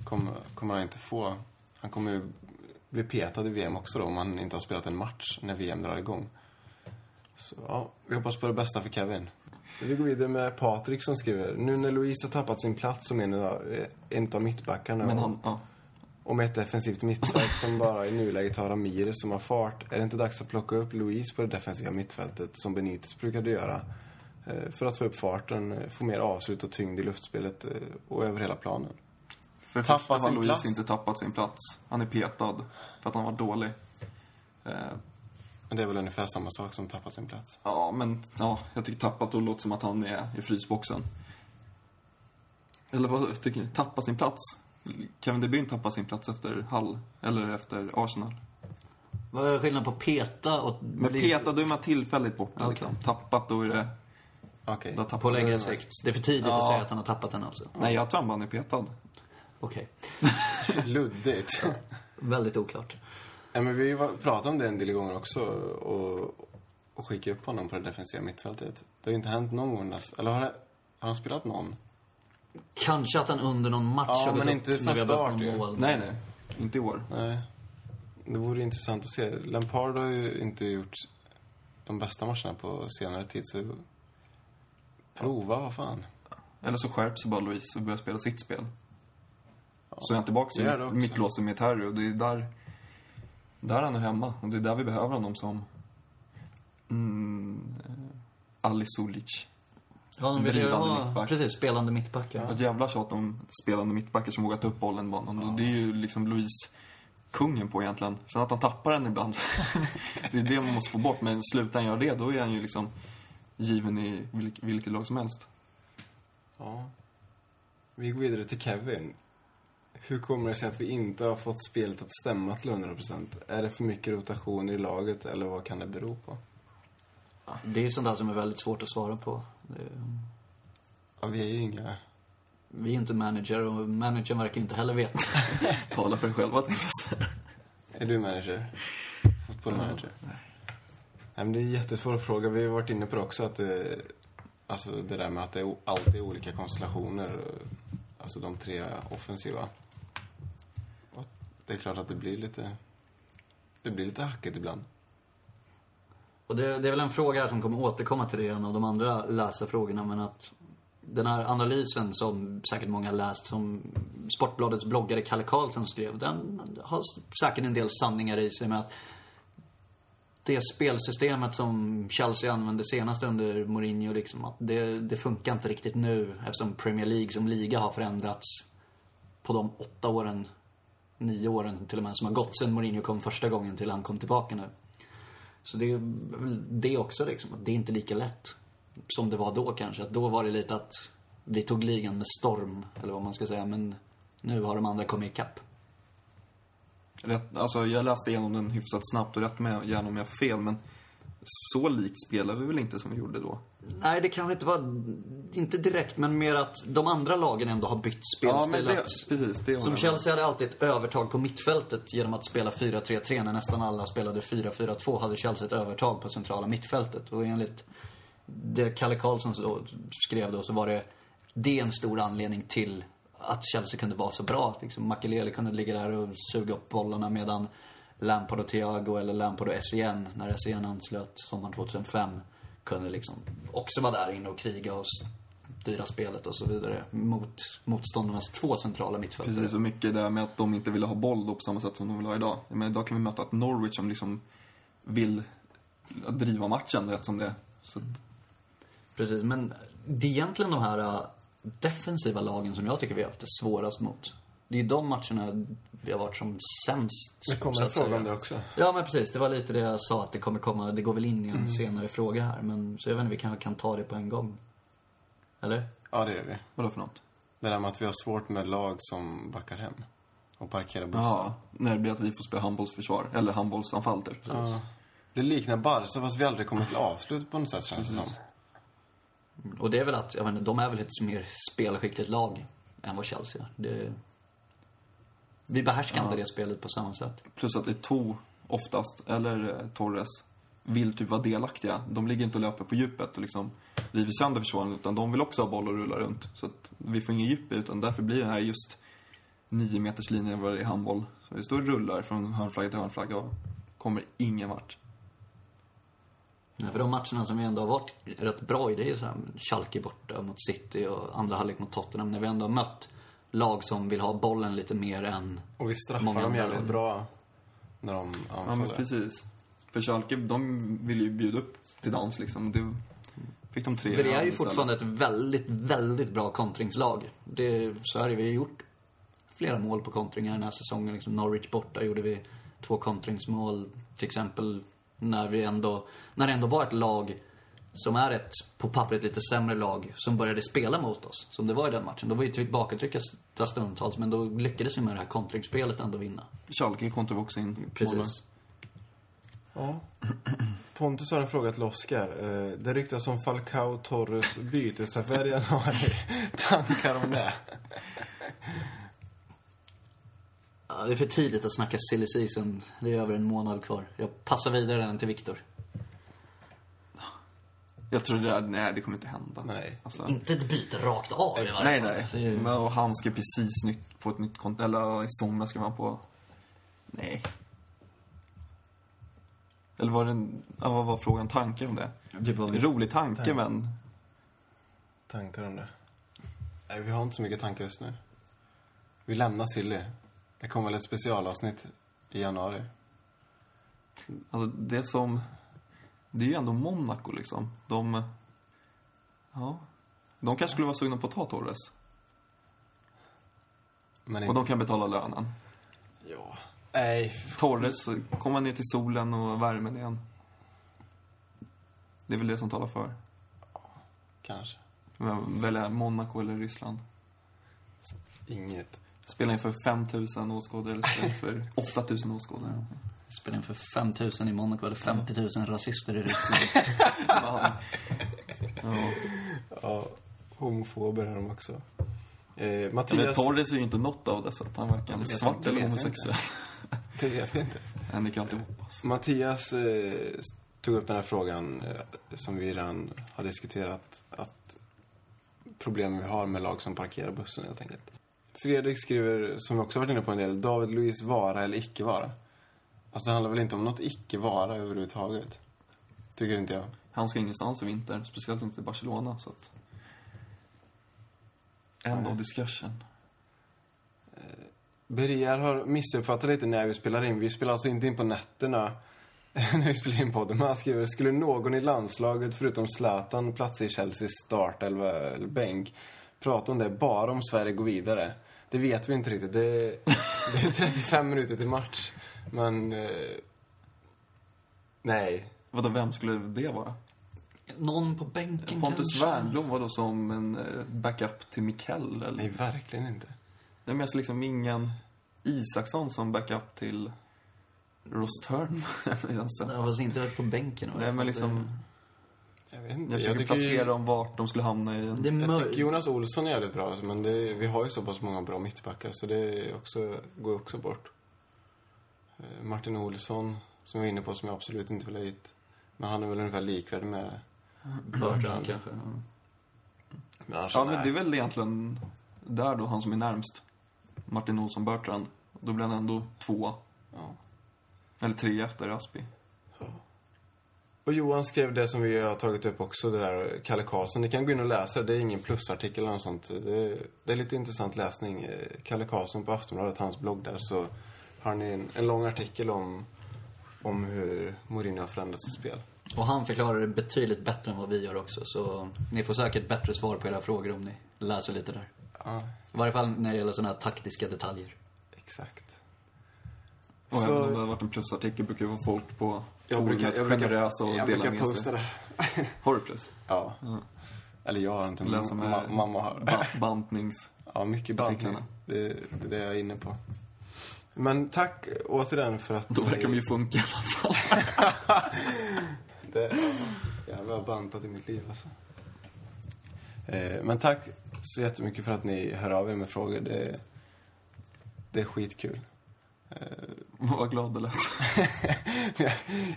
kommer, kommer han inte få. Han kommer ju bli petad i VM också då, om han inte har spelat en match när VM drar igång. Så ja, vi hoppas på det bästa för Kevin. Vi går vidare med Patrik som skriver. Nu när Louise har tappat sin plats som en av, en av mittbackarna Men och- han, ja. och med ett defensivt mittfält som bara i nuläget har Ramirez som har fart, är det inte dags att plocka upp Louise på det defensiva mittfältet som Benitez brukade göra? eh, För att få upp farten, eh, få mer avslut och tyngd i luftspelet eh, och över hela planen. För det Tappat första har Louise plats. inte tappat sin plats. Han är petad för att han var dålig. Men det är väl ungefär samma sak som tappa sin plats. ja, men ja, jag tycker tappat då låter som att han är i frysboxen. Eller vad tycker ni? Tappa sin plats? Kevin De Bruyne tappar sin plats efter Hull, eller efter Arsenal. vad är skillnaden på peta och... Men petad, då är man tillfälligt borta Okej. liksom. Tappat, då är det... Okej. Tappar På längre sikt. Det är för tidigt Ja. att säga att han har tappat den alltså. Nej, jag tror han är petad. Okej. Luddigt. Väldigt oklart. Ja, men vi pratade om det en del gånger också och, och skicka upp honom på det defensiva mittfältet. Det har ju inte hänt någon gång nästan. Eller har, det, har han spelat någon? Kanske att han under någon match Ja, har gått men upp inte när från vi har börjat ju. mål. Nej, nej. Inte i år. Nej. Det vore intressant att se. Lampard har ju inte gjort de bästa matcherna på senare tid, så prova, vad fan. Eller så skärps bara Louise och börjar spela sitt spel. Så är han tillbaka i mittlåset med Terry och det är där, där han är hemma. Och det är där vi behöver honom som mm, eh, Ali Sulic. Ja, de vill ju Drivande ha, mittback. precis, spelande mittbackar. Ett jävla tjat om spelande mittbackar som vågar ta upp bollen banan. Och det är ju liksom Louise kungen på egentligen. Sen att han tappar den ibland. det är det man måste få bort. Men slutar han göra det, då är han ju liksom given i vilk, vilket lag som helst. Ja. Vi går vidare till Kevin. Hur kommer det sig att vi inte har fått spelet att stämma till 100%? Är det för mycket rotationer i laget eller vad kan det bero på? Ja, Det är ju sånt där som är väldigt svårt att svara på. Det, Ja, vi är ju inga... Vi är inte manager och managern verkar inte heller veta. Tala för dig jag säga. Är du manager? Fotbollmanager? Nej. men det är jättesvår fråga. Vi har varit inne på det också, att det, alltså det där med att det alltid är olika konstellationer. Alltså de tre offensiva. Det är klart att det blir lite... Det blir lite hackigt ibland. Och det, det är väl en fråga här som kommer återkomma till det i en av de andra läsarfrågorna, men att den här analysen som säkert många har läst, som Sportbladets bloggare Kalle Karlsson skrev, den har säkert en del sanningar i sig med att det spelsystemet som Chelsea använde senast under Mourinho, liksom, att det, det funkar inte riktigt nu eftersom Premier League som liga har förändrats på de åtta åren, nio åren till och med, som har gått sedan Mourinho kom första gången till han kom tillbaka nu. Så det är väl det också liksom, att det är inte lika lätt som det var då kanske. Att då var det lite att vi tog ligan med storm, eller vad man ska säga, men nu har de andra kommit ikapp. Rätt, alltså, jag läste igenom den hyfsat snabbt och rätt med gärna om jag har fel, men så likt spelar vi väl inte som vi gjorde då? Nej, det kanske inte var, inte direkt, men mer att de andra lagen ändå har bytt Ja, spelstil. det, att, precis. Det som. Chelsea hade alltid ett övertag på mittfältet genom att spela 4-3-3 när nästan alla spelade 4-4-2 hade Chelsea ett övertag på centrala mittfältet. Och enligt det Kalle Karlsson skrev då så var det, det en stor anledning till att Chelsea kunde vara så bra. Att liksom Makelele kunde ligga där och suga upp bollarna medan Lampard och Thiago eller Lampard och SCN, när SCN anslöt sommaren 2005, kunde liksom också vara där inne och kriga och styra spelet och så vidare mot motståndarnas två centrala mittfältare. Precis, och mycket där med att de inte ville ha boll då på samma sätt som de vill ha idag. Men idag kan vi möta ett Norwich som liksom vill driva matchen rätt som det. Så Precis, men det är egentligen de här äh, defensiva lagen som jag tycker vi har haft det svårast mot. Det är de matcherna vi har varit som sämst. Det kommer en att fråga om det också. Ja, men precis. Det var lite det jag sa, att det kommer komma, det går väl in i en Mm. senare fråga här. Men, så jag vet inte, vi kanske kan ta det på en gång. Eller? Ja, det gör vi. vadå för något? Det där med att vi har svårt med lag som backar hem. Och parkerar bussen. Ja, när det blir att vi får spela handbollsförsvar. Eller handbollsanfall typ. Ja. Det liknar Barca fast vi aldrig kommer till avslut på något sätt känns det som. Och det är väl att, jag inte, de är väl ett mer spelskickligt lag än vad Chelsea. Det... Vi behärskar inte det spelet på samma sätt. Plus att Eto'o oftast, eller eh, Torres, vill typ vara delaktiga. De ligger inte och löper på djupet och liksom river sönder försvaren, utan de vill också ha boll och rulla runt. Så att vi får ingen djup utan därför blir det här just nio meters linjen vad det är handboll. Så vi står och rullar från hörnflagga till hörnflagga och kommer ingen vart. Nej, för de matcherna som vi ändå har varit rätt bra i, det är ju så här Schalke borta mot City och andra halvlek mot Tottenham. När vi ändå har mött lag som vill ha bollen lite mer än... Och vi straffar Många dem jävligt bra när de Ja, men anfaller. precis. För Schalke, de vill ju bjuda upp till dans liksom. Det fick de tre För det är ju fortfarande ett väldigt, väldigt bra kontringslag. Det, så är det. Vi har gjort flera mål på kontringar den här säsongen. Liksom Norwich borta gjorde vi två kontringsmål. Till exempel när vi ändå, när det ändå var ett lag som är ett, på pappret, lite sämre lag som började spela mot oss. Som det var i den matchen. Då var vi tillbakatryckta stundtals, men då lyckades vi med det här kontringsspelet ändå vinna. Schalke kontrar vi också in målen. Precis. Ja. Pontus har en fråga till Oskar. Eh, Det ryktas om Falcao Torres bytesaffär i januari. Tankar om det? Ja, det är för tidigt att snacka silly season. Det är över en månad kvar. Jag passar vidare den till Viktor. Jag tror det där, nej det kommer inte hända. Nej. Alltså, Inte ett byte rakt av i varje nej, fall. nej. Det är ju- Men, och han ska precis nytt på ett nytt konto, eller i somras ska man på... Nej. Eller var det en, ja, vad var frågan? Tankar om det? Typ vi... Rolig tanke, Tank. men... Tankar om det? Nej, vi har inte så mycket tankar just nu. Vi lämnar Silly. Det kommer väl ett specialavsnitt i januari. Alltså, det som... Det är ju ändå Monaco, liksom. De... Ja. De kanske skulle vara sugna på att ta Torres. Men Och inte... de kan betala lönen. Ja. Nej. Torres, komma ner till solen och värmen igen. Det är väl det som talar för. Kanske. Men Välja Monaco eller Ryssland. Inget. Spela inför 5000 åskådare eller inför 8000 åskådare. Spela in för 5000 i Monaco eller 50 000 rasister i Ryssland. Ja. Ja. homofober är de också. Eh, Men Mattias... Torres är ju inte något av dessa. att Han varken vet svart inte, eller homosexuell. Det vet vi inte. Än det kan inte hoppas. Mattias eh, tog upp den här frågan eh, som vi redan har diskuterat. Att problemen vi har med lag som parkerar bussen helt enkelt. Fredrik skriver, som vi också varit inne på en del, David Luiz vara eller icke vara. Alltså det handlar väl inte om något icke vara överhuvudtaget. Tycker inte jag. Han ska ingenstans i vinter, speciellt inte i Barcelona. Så att... End of discussion. Beriar har missuppfattat lite när vi spelar in. Vi spelar alltså inte in på nätterna när vi spelar in podden. Men han skriver, skulle någon i landslaget förutom Zlatan platsa i Chelseas startelva eller bänk prata om det bara om Sverige går vidare? Det vet vi inte riktigt. Det det är 35 minuter till match. Men... Eh, nej. Vadå, vem skulle det vara? Någon på bänken Pontus kanske? Wernbloom var då som en eh, backup till Mikell? Eller? Nej, verkligen inte. Nej, men jag ser liksom ingen Isaksson som backup till Ross Törn. alltså. Ja, fast inte på bänken. Nej, men liksom... Jag vet inte. Jag försöker tycker ju- placera dem vart de skulle hamna i. Det är Jag mör- tycker Jonas Olsson är jävligt bra, alltså, men det, vi har ju så pass många bra mittbackar så det är också, går också bort. Eh, Martin Olsson, som jag var inne på, som jag absolut inte vill ha hit. Men han är väl ungefär likvärdig med... Bertrand kanske. Ja. Men annars, Ja, men nej. det är väl egentligen där då, han som är närmst. Martin Olsson Bertrand. Då blir han ändå två. Ja. Eller tre efter Aspi. Och Johan skrev det som vi har tagit upp också, det där Kalle Karlsson. Ni kan gå in och läsa, det är ingen plusartikel eller något sånt. Det, det är lite intressant läsning. Eh, Kalle Karlsson på Aftonbladet, hans blogg där, så har ni en, en lång artikel om, om hur Mourinho har förändrat sitt spel. Och han förklarar det betydligt bättre än vad vi gör också. Så ni får säkert bättre svar på era frågor om ni läser lite där. Ja, I varje fall när det gäller sådana här taktiska detaljer. exakt. Och Så- även om det hade varit en plusartikel brukar ju vara folk på Jag brukar, jag brukar, generösa och jag dela brukar med posta sig. det. Har du plus? Ja. Ja. Eller jag har inte, ma- mamma har. ba bantnings... Ja, mycket bantning. Det, det är det jag är inne på. Men tack återigen för att... Då verkar de ju funka i alla fall. Det, jag har bantat i mitt liv alltså. Eh, men tack så jättemycket för att ni hör av er med frågor. Det, det är skitkul. Eh, Vad glad det lät.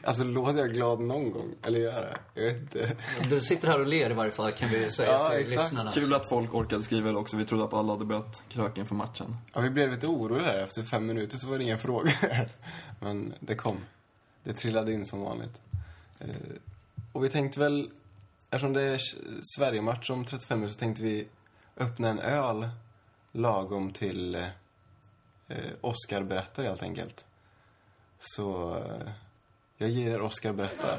alltså låter jag glad någon gång? Eller gör jag det? Jag vet inte. Du sitter här och ler i varje fall kan vi säga Ja, till exakt. lyssnarna. Kul att folk orkade skriva det också. Vi trodde att alla hade börjat kröka inför matchen. Ja, vi blev lite oroliga där. Efter fem minuter så var det inga frågor. Men det kom. Det trillade in som vanligt. Eh, och vi tänkte väl, eftersom det är Sverige-match om 35 minuter så tänkte vi öppna en öl lagom till eh, Oscar berättar helt enkelt. Så eh, jag ger er Oscar berättar.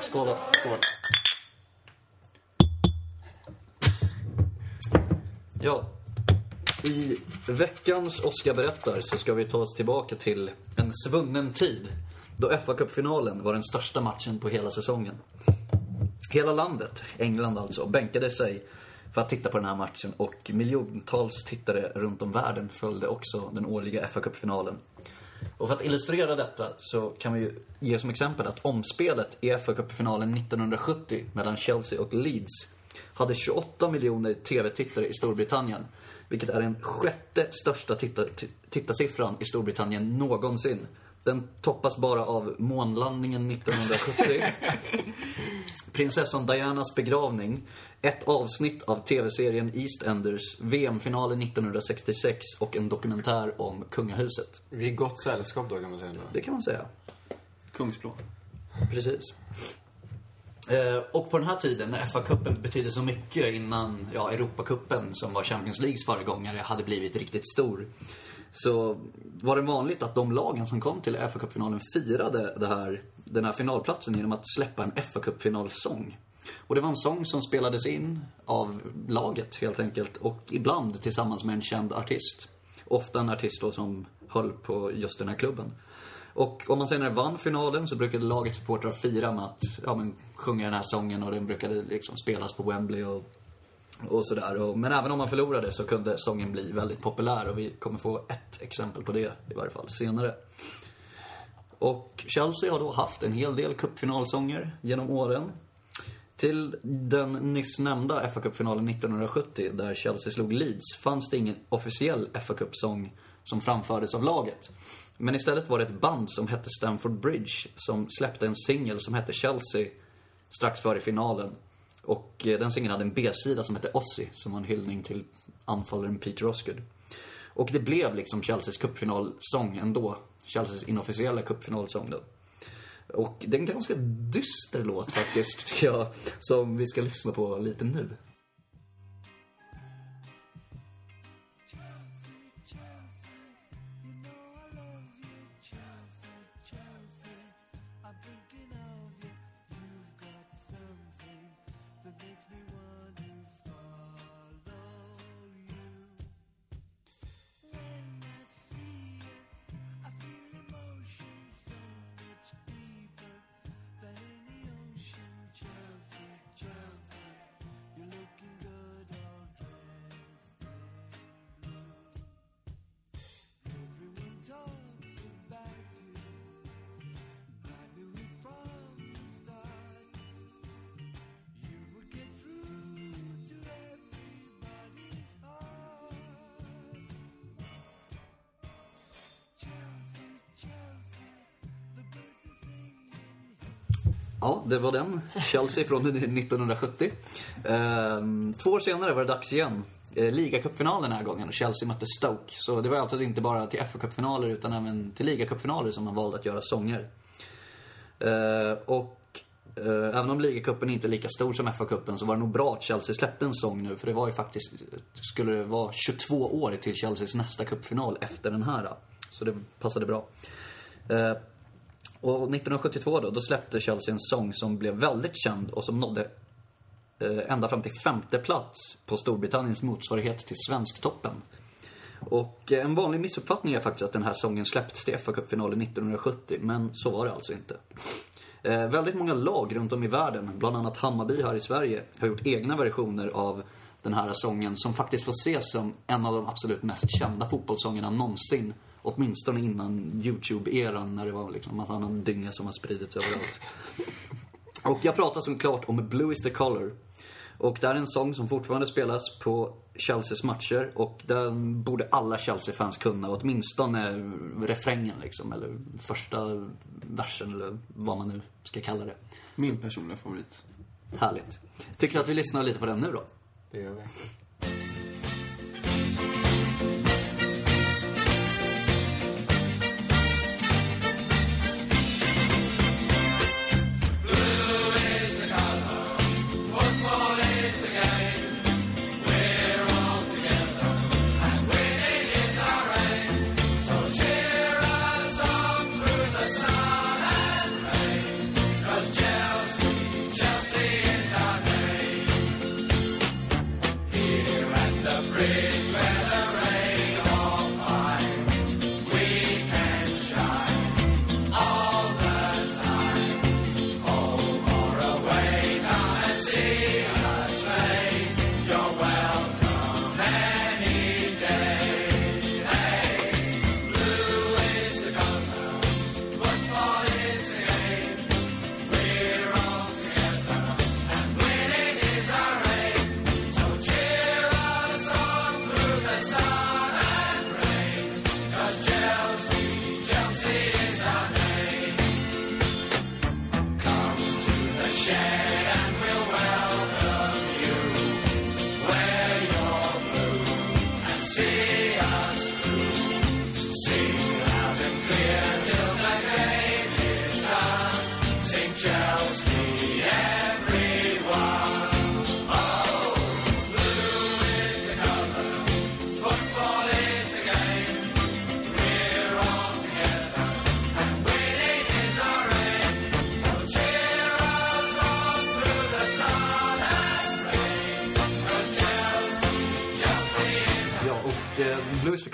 Skål då. Skål. Ja. I veckans Oscar berättar så ska vi ta oss tillbaka till en svunnen tid. Då FA-cupfinalen var den största matchen på hela säsongen. Hela landet, England alltså, bänkade sig för att titta på den här matchen och miljontals tittare runt om världen följde också den årliga FA-cupfinalen. Och för att illustrera detta så kan vi ju ge som exempel att omspelet i FA-cupfinalen 1970 mellan Chelsea och Leeds hade 28 miljoner TV-tittare i Storbritannien. Vilket är den sjätte största titta tittarsiffran i Storbritannien någonsin. Den toppas bara av månlandningen 1970. Prinsessan Dianas begravning, ett avsnitt av tv-serien EastEnders, VM-finalen 1966 och en dokumentär om kungahuset. Vi är gott sällskap då kan man säga. Då. Det kan man säga. Kungsblå. Precis. Eh, och på den här tiden, när FA-cupen betydde så mycket innan ja, Europacupen, som var Champions Leagues föregångare, hade blivit riktigt stor. Så var det vanligt att de lagen som kom till fa Cup-finalen firade det här, den här finalplatsen genom att släppa en fa Cup-finalsång. Och det var en sång som spelades in av laget helt enkelt och ibland tillsammans med en känd artist. Ofta en artist då som höll på just den här klubben. Och om man senare vann finalen så brukade lagets supportrar fira med att ja, men, sjunga den här sången och den brukade liksom spelas på Wembley och och sådär. Men även om man förlorade så kunde sången bli väldigt populär och vi kommer få ett exempel på det i varje fall senare. Och Chelsea har då haft en hel del cupfinalsånger genom åren. Till den nyss nämnda fa Cup-finalen 1970, där Chelsea slog Leeds, fanns det ingen officiell fa Cup-sång som framfördes av laget. Men istället var det ett band som hette Stamford Bridge som släppte en singel som hette Chelsea strax före finalen. Och eh, den singeln hade en B-sida som hette Ozzy, som var en hyllning till anfallaren Peter Osgood. Och det blev liksom Chelseas cupfinalsång ändå. Chelseas inofficiella cupfinalsång då. Och det är en ganska dyster låt faktiskt, tycker jag, som vi ska lyssna på lite nu. Ja, det var den. Chelsea från 1970. Ehm, två år senare var det dags igen. Ligacupfinal Ligacupfinalen den här gången och Chelsea mötte Stoke. Så det var alltså inte bara till FA-cupfinaler utan även till ligacupfinaler som man valde att göra sånger. Eh, och eh, även om ligacupen inte är lika stor som FA-cupen så var det nog bra att Chelsea släppte en sång nu. För det var ju faktiskt, skulle det vara 22 år till Chelseas nästa cupfinal efter den här. Så det passade bra. Eh, och 1972 då, då släppte Chelsea en sång som blev väldigt känd och som nådde eh, ända fram till femte plats på Storbritanniens motsvarighet till Svensktoppen. Och eh, en vanlig missuppfattning är faktiskt att den här sången släpptes till fa Cup-finalen 1970, men så var det alltså inte. Eh, väldigt många lag runt om i världen, bland annat Hammarby här i Sverige, har gjort egna versioner av den här sången som faktiskt får ses som en av de absolut mest kända fotbollssångerna någonsin. Åtminstone innan YouTube-eran när det var liksom en massa annan dynga som har spridits överallt. Och jag pratar såklart om Blue is the color. Och det är en sång som fortfarande spelas på Chelseas matcher och den borde alla Chelsea-fans kunna, åtminstone refrängen liksom, eller första versen eller vad man nu ska kalla det. Min personliga favorit. Härligt. Tycker du att vi lyssnar lite på den nu då? Det gör vi.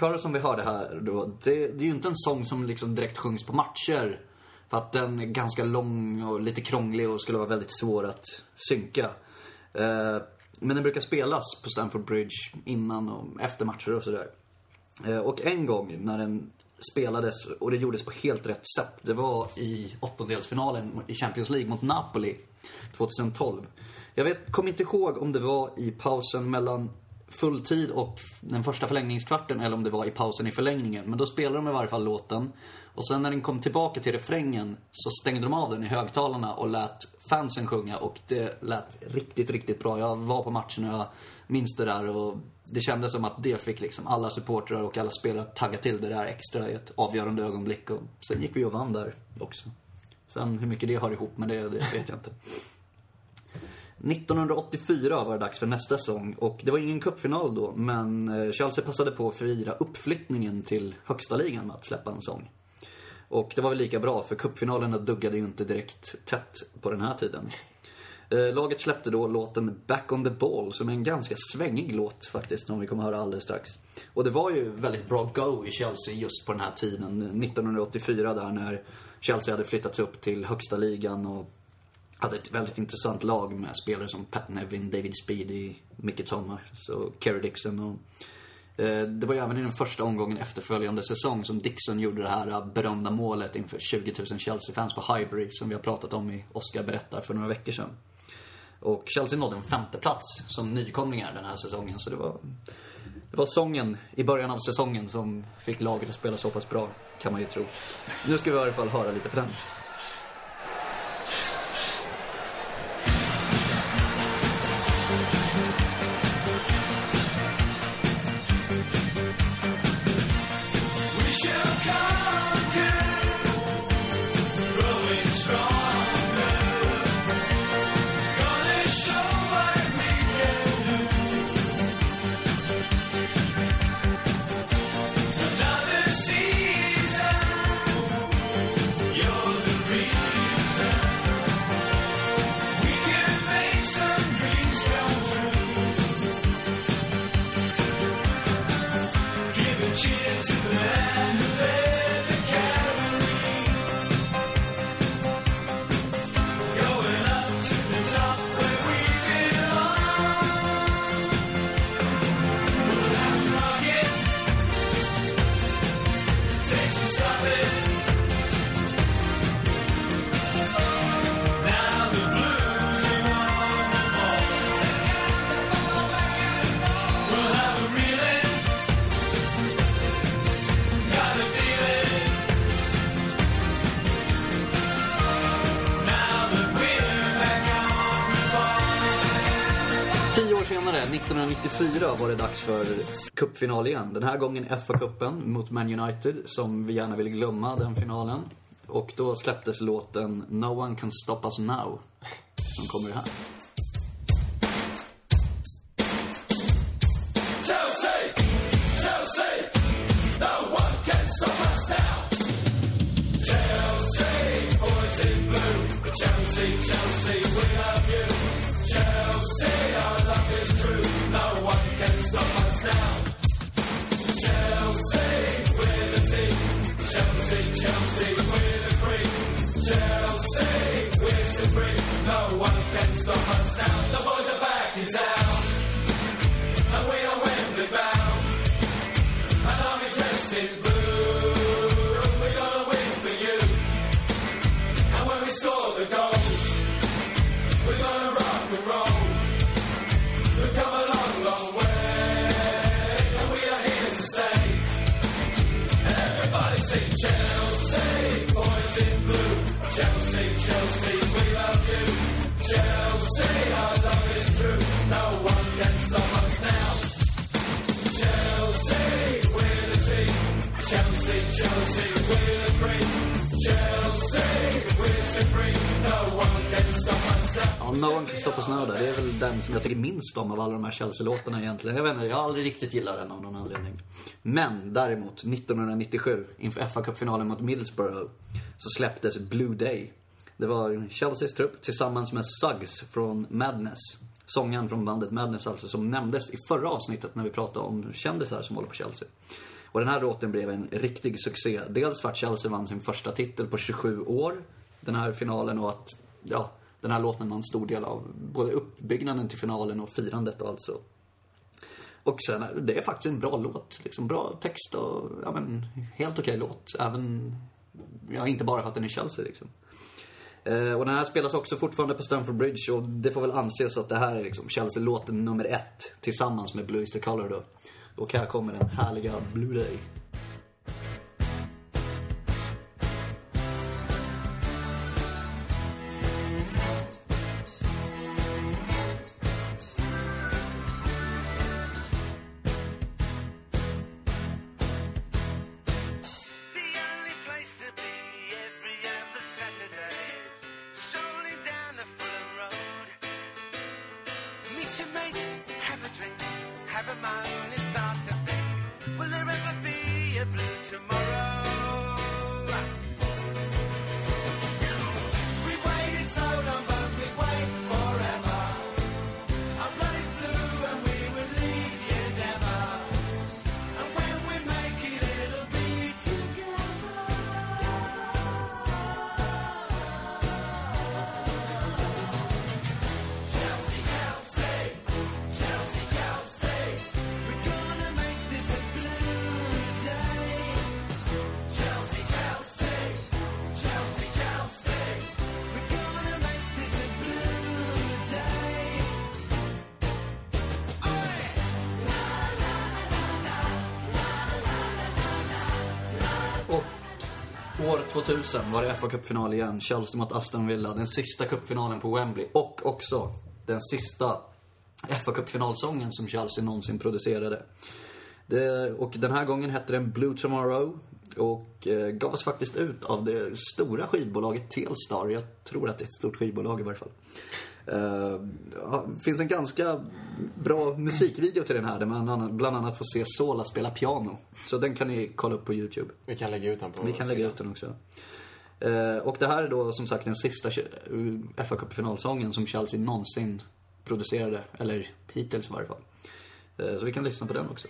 Blues som vi hörde här då, det, det är ju inte en sång som liksom direkt sjungs på matcher. För att den är ganska lång och lite krånglig och skulle vara väldigt svår att synka. Eh, men den brukar spelas på Stamford Bridge innan och efter matcher och sådär. Eh, och en gång när den spelades, och det gjordes på helt rätt sätt, det var i åttondelsfinalen i Champions League mot Napoli 2012. Jag vet, kommer inte ihåg om det var i pausen mellan fulltid och den första förlängningskvarten eller om det var i pausen i förlängningen. Men då spelade de i varje fall låten. Och sen när den kom tillbaka till refrängen så stängde de av den i högtalarna och lät fansen sjunga och det lät riktigt, riktigt bra. Jag var på matchen och jag minns det där och det kändes som att det fick liksom alla supportrar och alla spelare att tagga till det där extra i ett avgörande ögonblick. Och sen gick vi och vann där också. Sen hur mycket det har ihop med det, det vet jag inte. 1984 var det dags för nästa säsong och det var ingen cupfinal då men eh, Chelsea passade på att fira uppflyttningen till högsta ligan med att släppa en sång. Och det var väl lika bra för cupfinalerna duggade ju inte direkt tätt på den här tiden. Eh, laget släppte då låten Back on the Ball som är en ganska svängig låt faktiskt som vi kommer höra alldeles strax. Och det var ju väldigt bra go i Chelsea just på den här tiden, 1984 där när Chelsea hade flyttats upp till högsta ligan och hade ett väldigt intressant lag med spelare som Pat Nevin, David Speedy, Mickey Thomas och Kerry Dixon. Och, eh, det var ju även i den första omgången efterföljande säsong som Dixon gjorde det här eh, berömda målet inför 20 000 Chelsea-fans på Highbury som vi har pratat om i Oscar berättar för några veckor sedan. Och Chelsea nådde en femte plats som nykomlingar den här säsongen. Så det var, det var sången i början av säsongen som fick laget att spela så pass bra, kan man ju tro. Nu ska vi i alla fall höra lite på den. 1994, var det dags för cupfinal igen. Den här gången FA-cupen mot Man United, som vi gärna vill glömma, den finalen. Och då släpptes låten No One Can Stop Us Now, som kommer här. Som jag tycker minst om av alla de här Chelsea-låtarna egentligen. Jag vet inte, jag har aldrig riktigt gillat den av någon anledning. Men däremot, 1997, inför FA-cupfinalen mot Middlesbrough, så släpptes Blue Day. Det var Chelseas trupp tillsammans med Suggs från Madness. Sångaren från bandet Madness alltså, som nämndes i förra avsnittet när vi pratade om kändisar som håller på Chelsea. Och den här låten blev en riktig succé. Dels för att Chelsea vann sin första titel på 27 år, den här finalen, och att, ja, den här låten var en stor del av både uppbyggnaden till finalen och firandet och alltså. Och sen, det är faktiskt en bra låt. Liksom bra text och, ja men, helt okej låt. Även, ja inte bara för att den är Chelsea liksom. Eh, och den här spelas också fortfarande på Stamford Bridge och det får väl anses att det här är liksom Chelsea-låten nummer ett tillsammans med Blue is the color då. Och här kommer den härliga Blue Day. 2000 var det fa Cup-final igen. Chelsea mot Aston Villa. Den sista cupfinalen på Wembley. Och också den sista fa Cup-finalsången som Chelsea någonsin producerade. Det, och den här gången hette den Blue Tomorrow. Och eh, gavs faktiskt ut av det stora skivbolaget Telstar. Jag tror att det är ett stort skivbolag i varje fall. Eh, det finns en ganska bra musikvideo till den här där man bland annat- får se Sola spela piano. Så den kan ni kolla upp på YouTube. Vi kan lägga ut den på Vi kan lägga ut den också. Eh, och det här är då som sagt den sista fa Cup-finalsången som Chelsea någonsin producerade. Eller hittills i varje fall. Eh, så vi kan lyssna på den också.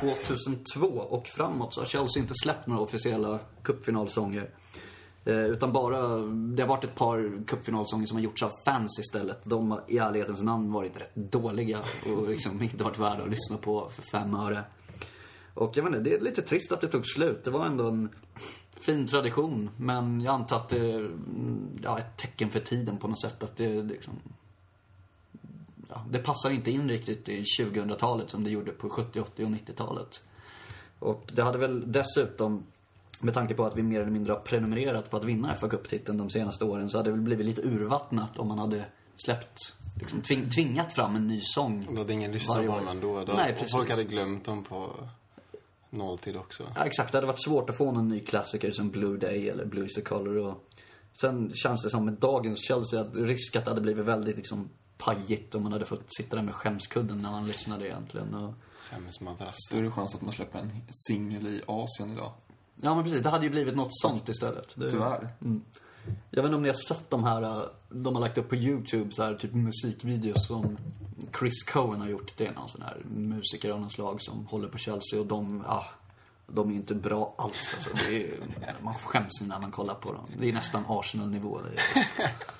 2002 och framåt så har Chelsea inte släppt några officiella cupfinalsånger. Eh, utan bara, det har varit ett par cupfinalsånger som har gjorts av fans istället. De har i ärlighetens namn varit rätt dåliga och liksom inte varit värda att lyssna på för fem öre. Och jag vet inte, det är lite trist att det tog slut. Det var ändå en fin tradition, men jag antar att det är ja, ett tecken för tiden på något sätt. Att det liksom... Ja, det passar inte in riktigt i 2000-talet som det gjorde på 70, 80 och 90-talet. Och det hade väl dessutom, med tanke på att vi mer eller mindre har prenumererat på att vinna fa Cup-titeln de senaste åren, så hade det väl blivit lite urvattnat om man hade släppt, liksom tving, tvingat fram en ny sång. Då hade ingen lyssnat på dem ändå. Då, Nej, och precis. folk hade glömt dem på nolltid också. Ja, exakt. Det hade varit svårt att få någon ny klassiker som Blue Day eller Blue is the color. Och sen känns det som med dagens Chelsea att risk att det hade blivit väldigt liksom pajigt om man hade fått sitta där med skämskudden när man lyssnade egentligen. Och, Skämsmadrass. Större chans att man släpper en singel i Asien idag. ja men precis, det hade ju blivit något sånt istället. Det, Tyvärr. Jag vet inte om ni har sett de här, de har lagt upp på YouTube så här typ musikvideos som Chris Cohen har gjort. Det är någon sån här musiker av något slag som håller på Chelsea och de, ah, de är inte bra alls alltså. Det är, man skäms när man kollar på dem. Det är nästan Arsenal-nivå.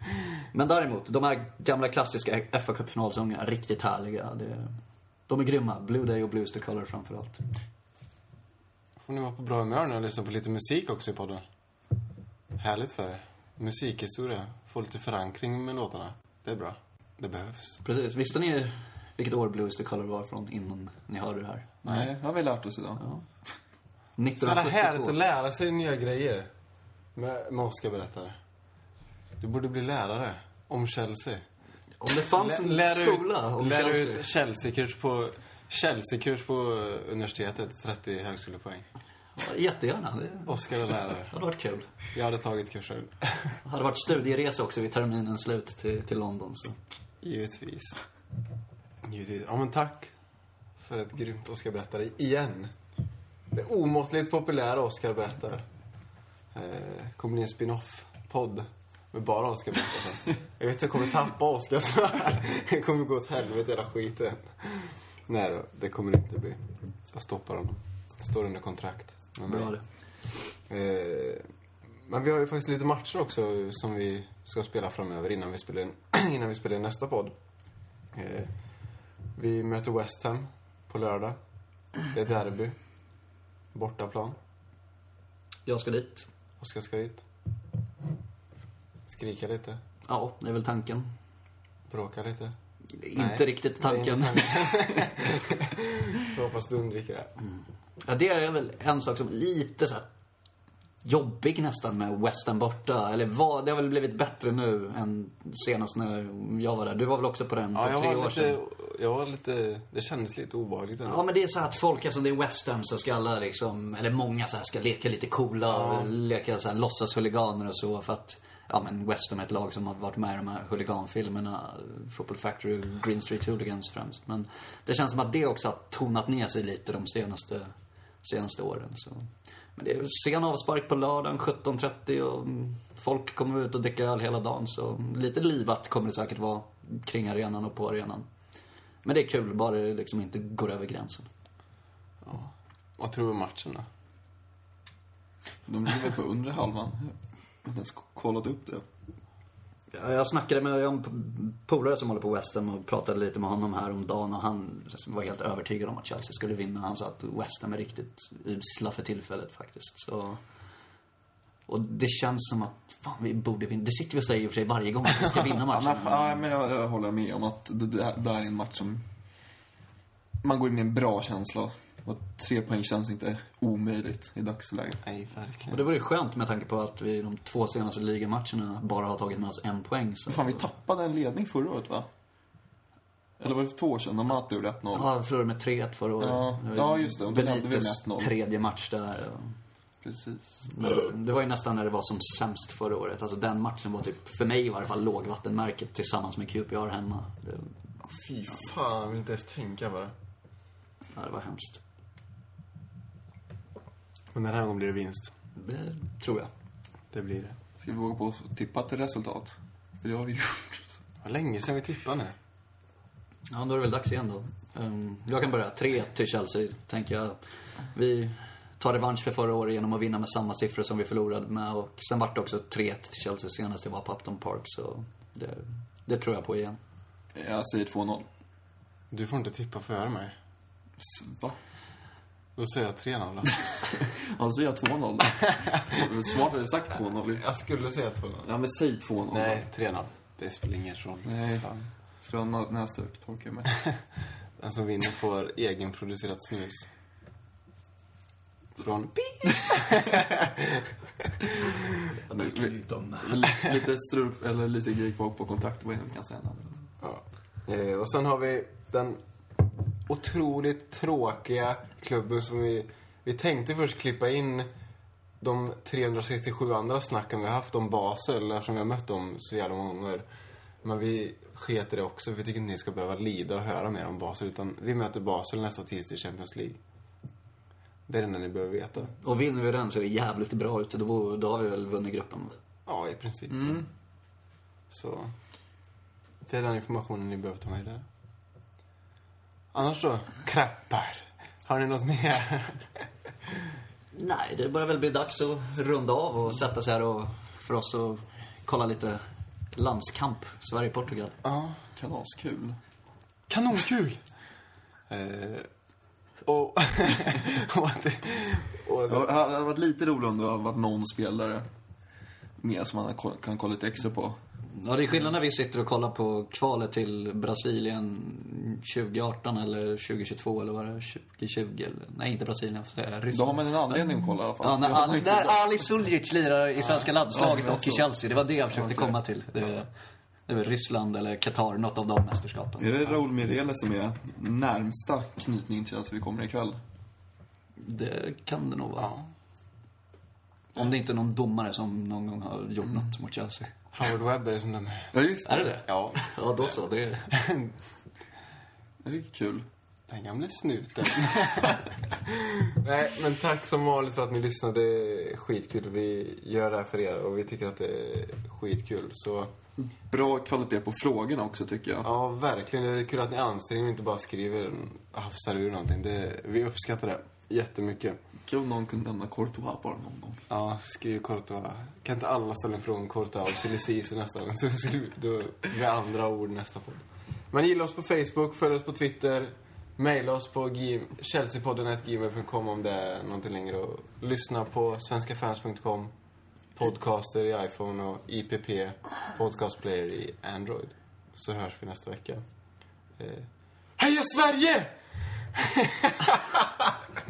det Men däremot, de här gamla klassiska fa Cup-finalsångerna, riktigt härliga. Det, de är grymma. Blue Day och Blues the Color framförallt. Får ni vara på bra humör nu och lyssna på lite musik också i podden. Härligt för er. Musikhistoria. Få lite förankring med låtarna. Det är bra. Det behövs. Precis. Visste ni vilket år Blues the Color var från innan ni hörde det här? Nej, har vi lärt oss idag. Så jävla härligt 1972. att lära sig nya grejer. Med, med Oscar berättar. Du borde bli lärare. Om Chelsea. Om det fanns en Lär skola om lär Chelsea. ut Chelsea-kurs på, Chelsea-kurs på universitetet. 30 högskolepoäng. Ja, Jättegärna. Det Oscar är lärare. hade varit kul. Jag hade tagit kursen. Det hade varit studieresa också vid terminens slut till, till London. Så. Givetvis. Givetvis. Ja, men tack för ett grymt Oscar berättare igen. Det omåttligt populära Oscar berättar. Eh, kommer bli en spin-off-podd med bara Oscar berättar. Jag vet att jag kommer tappa Oscar så här. Det kommer gå åt helvete hela skiten. Nej då, det kommer det inte bli. Jag stoppar honom. Jag står under kontrakt. mig. Bra det. Eh, men vi har ju faktiskt lite matcher också som vi ska spela framöver innan vi spelar in, innan vi spelar in nästa podd. Eh, vi möter West Ham på lördag. Det är derby. Bortaplan. Jag ska dit. Oskar ska dit. Skrika lite. Ja, det är väl tanken. Bråka lite. Inte Nej, riktigt tanken. inte tanken. Jag hoppas du undviker det. Ja, det är väl en sak som är lite så här jobbig nästan med West Ham borta. Eller vad, det har väl blivit bättre nu än senast när jag var där. Du var väl också på den för Ja, tre år sedan? lite, jag var lite, det kändes lite obehagligt ändå. Ja men det är så att folk, eftersom det är West Ham så ska alla liksom, eller många så här ska leka lite coola och leka så här låtsashuliganer och så för att Ja men West Ham är ett lag som har varit med i de här huliganfilmerna, Football Factory och Green Street Hooligans främst. Men det känns som att det också har tonat ner sig lite de senaste, senaste åren. Så. Men det är sen avspark på lördagen 17.30 och folk kommer ut och dricker öl hela dagen. Så lite livat kommer det säkert vara kring arenan och på arenan. Men det är kul, bara det liksom inte går över gränsen. Vad tror du om matchen då? De ligger väl på undre halvan. Jag har inte ens kollat upp det. Ja, Jag snackade med en polare som håller på West Ham och pratade lite med honom här om dagen och han var helt övertygad om att Chelsea skulle vinna. Han sa att West Ham är riktigt usla för tillfället faktiskt. Så... Och det känns som att, fan vi borde vinna. Det sitter vi och säger i och för sig varje gång att vi ska vinna matchen. men, ja, men jag, jag håller med om att det där, där är en match som... Man går in med en bra känsla. Och tre poäng känns inte omöjligt i dagsläget. Nej, verkligen. Och det vore ju skönt med tanke på att vi i de två senaste ligamatcherna bara har tagit med oss en poäng. Så... Fan, vi tappade en ledning förra året, va? Eller var det för två år sedan? De Mata gjorde 1-0. Ja, vi förlorade med 3-1 förra året. Ja, ja, just det. Och då ledde vi med Benites 1-0. tredje match där. och- Precis. Men Det var ju nästan när det var som sämst förra året. Alltså den matchen var typ, för mig i varje fall, lågvattenmärket tillsammans med QPR hemma. Det, Fy fan, jag vill inte ens tänka på det. ja, det var hemskt. Men den här gången blir det vinst. Det tror jag. Det blir det. Ska vi våga på oss att tippa till resultat? För det har vi gjort. Vad länge sedan vi tippade nu. Ja, då är det väl dags igen då. Ehm, jag kan börja. 3 till Chelsea, tänker jag. Vi tar revansch för förra året genom att vinna med samma siffror som vi förlorade med. Och sen vart det också 3 till Chelsea senast jag var på Upton Park. Så det, det tror jag på igen. Jag säger 2-0. Du får inte tippa före mig. Va? Då säger jag 3-0 då. Ja, då säger jag 2-0 då. Smartare sagt 2-0. Jag skulle säga 2-0. Ja, men säg 2-0 då. Nej, 3-0. Det spelar ingen roll. Nej. Fan. Ska du ha näsduk, torkar. Den som vinner får egenproducerat snus. Från Pi. lite strul, eller lite grej kvar på kontakt, vad är det vi kan säga? Ja. Eh, och sen har vi den otroligt tråkiga klubben som vi... Vi tänkte först klippa in de 367 andra snacken vi har haft om Basel eftersom vi har mött dem så jävla många gånger. Men vi sket det också. Vi tycker inte ni ska behöva lida och höra mer om Basel utan vi möter Basel nästa tisdag i Champions League. Det är det enda ni behöver veta. Och vinner vi den så är det jävligt bra ute. Då, då har vi väl vunnit gruppen. Ja, i princip. Så... Det är den informationen ni behöver ta med där. Annars då? Krappar. Har ni något mer? Nej, det börjar väl bli dags att runda av och sätta sig här och för oss att kolla lite landskamp. Sverige-Portugal. ja. Kalaskul. Kanonkul! Eh, och... och, att det, och att, Det hade varit lite roligt om det hade varit någon spelare mer som man kan kolla lite extra på. Ja, det är skillnad när vi sitter och kollar på kvalet till Brasilien 2018 eller 2022 eller vad det är, 2020 eller... Nej, inte Brasilien, för det är Då har Ryssland. man en anledning att kolla i alla fall. Ja, när Ali, där Ali Suljic lirar i svenska landslaget ja, och i. Chelsea. Det var det jag försökte komma till. Det, det är väl Ryssland eller Qatar, något av de mästerskapen. Är det Raúl Mireles som är närmsta knytning till Chelsea vi kommer ikväll? Det kan det nog vara. Om det inte är någon domare som någon gång har gjort något mot Chelsea. Howard Webb är det som de Ja, just det. Är det det? Ja. Ja, då så. Det är... Det är kul. Den gamle snuten. Nej, men tack som vanligt för att ni lyssnade. Det är skitkul. Vi gör det här för er och vi tycker att det är skitkul. Så Bra kvalitet på frågorna också tycker jag. ja, verkligen. Det är kul att ni anstränger er och inte bara skriver hafsar ur någonting. Det, vi uppskattar det jättemycket. Kul om någon kunde nämna Courtois bara någon gång. Ja, skriv Courtois. Kan inte alla ställa en fråga om Courtois och Chili nästa gång? Så då blir det andra ord nästa podd. Men gilla oss på Facebook, följ oss på Twitter. Maila oss på chelseapodden.gmail.com om det är någonting längre. Och lyssna på svenskafans.com. Podcaster i iPhone och IPP. Podcast player i Android. Så hörs vi nästa vecka. Eh. Heja Sverige!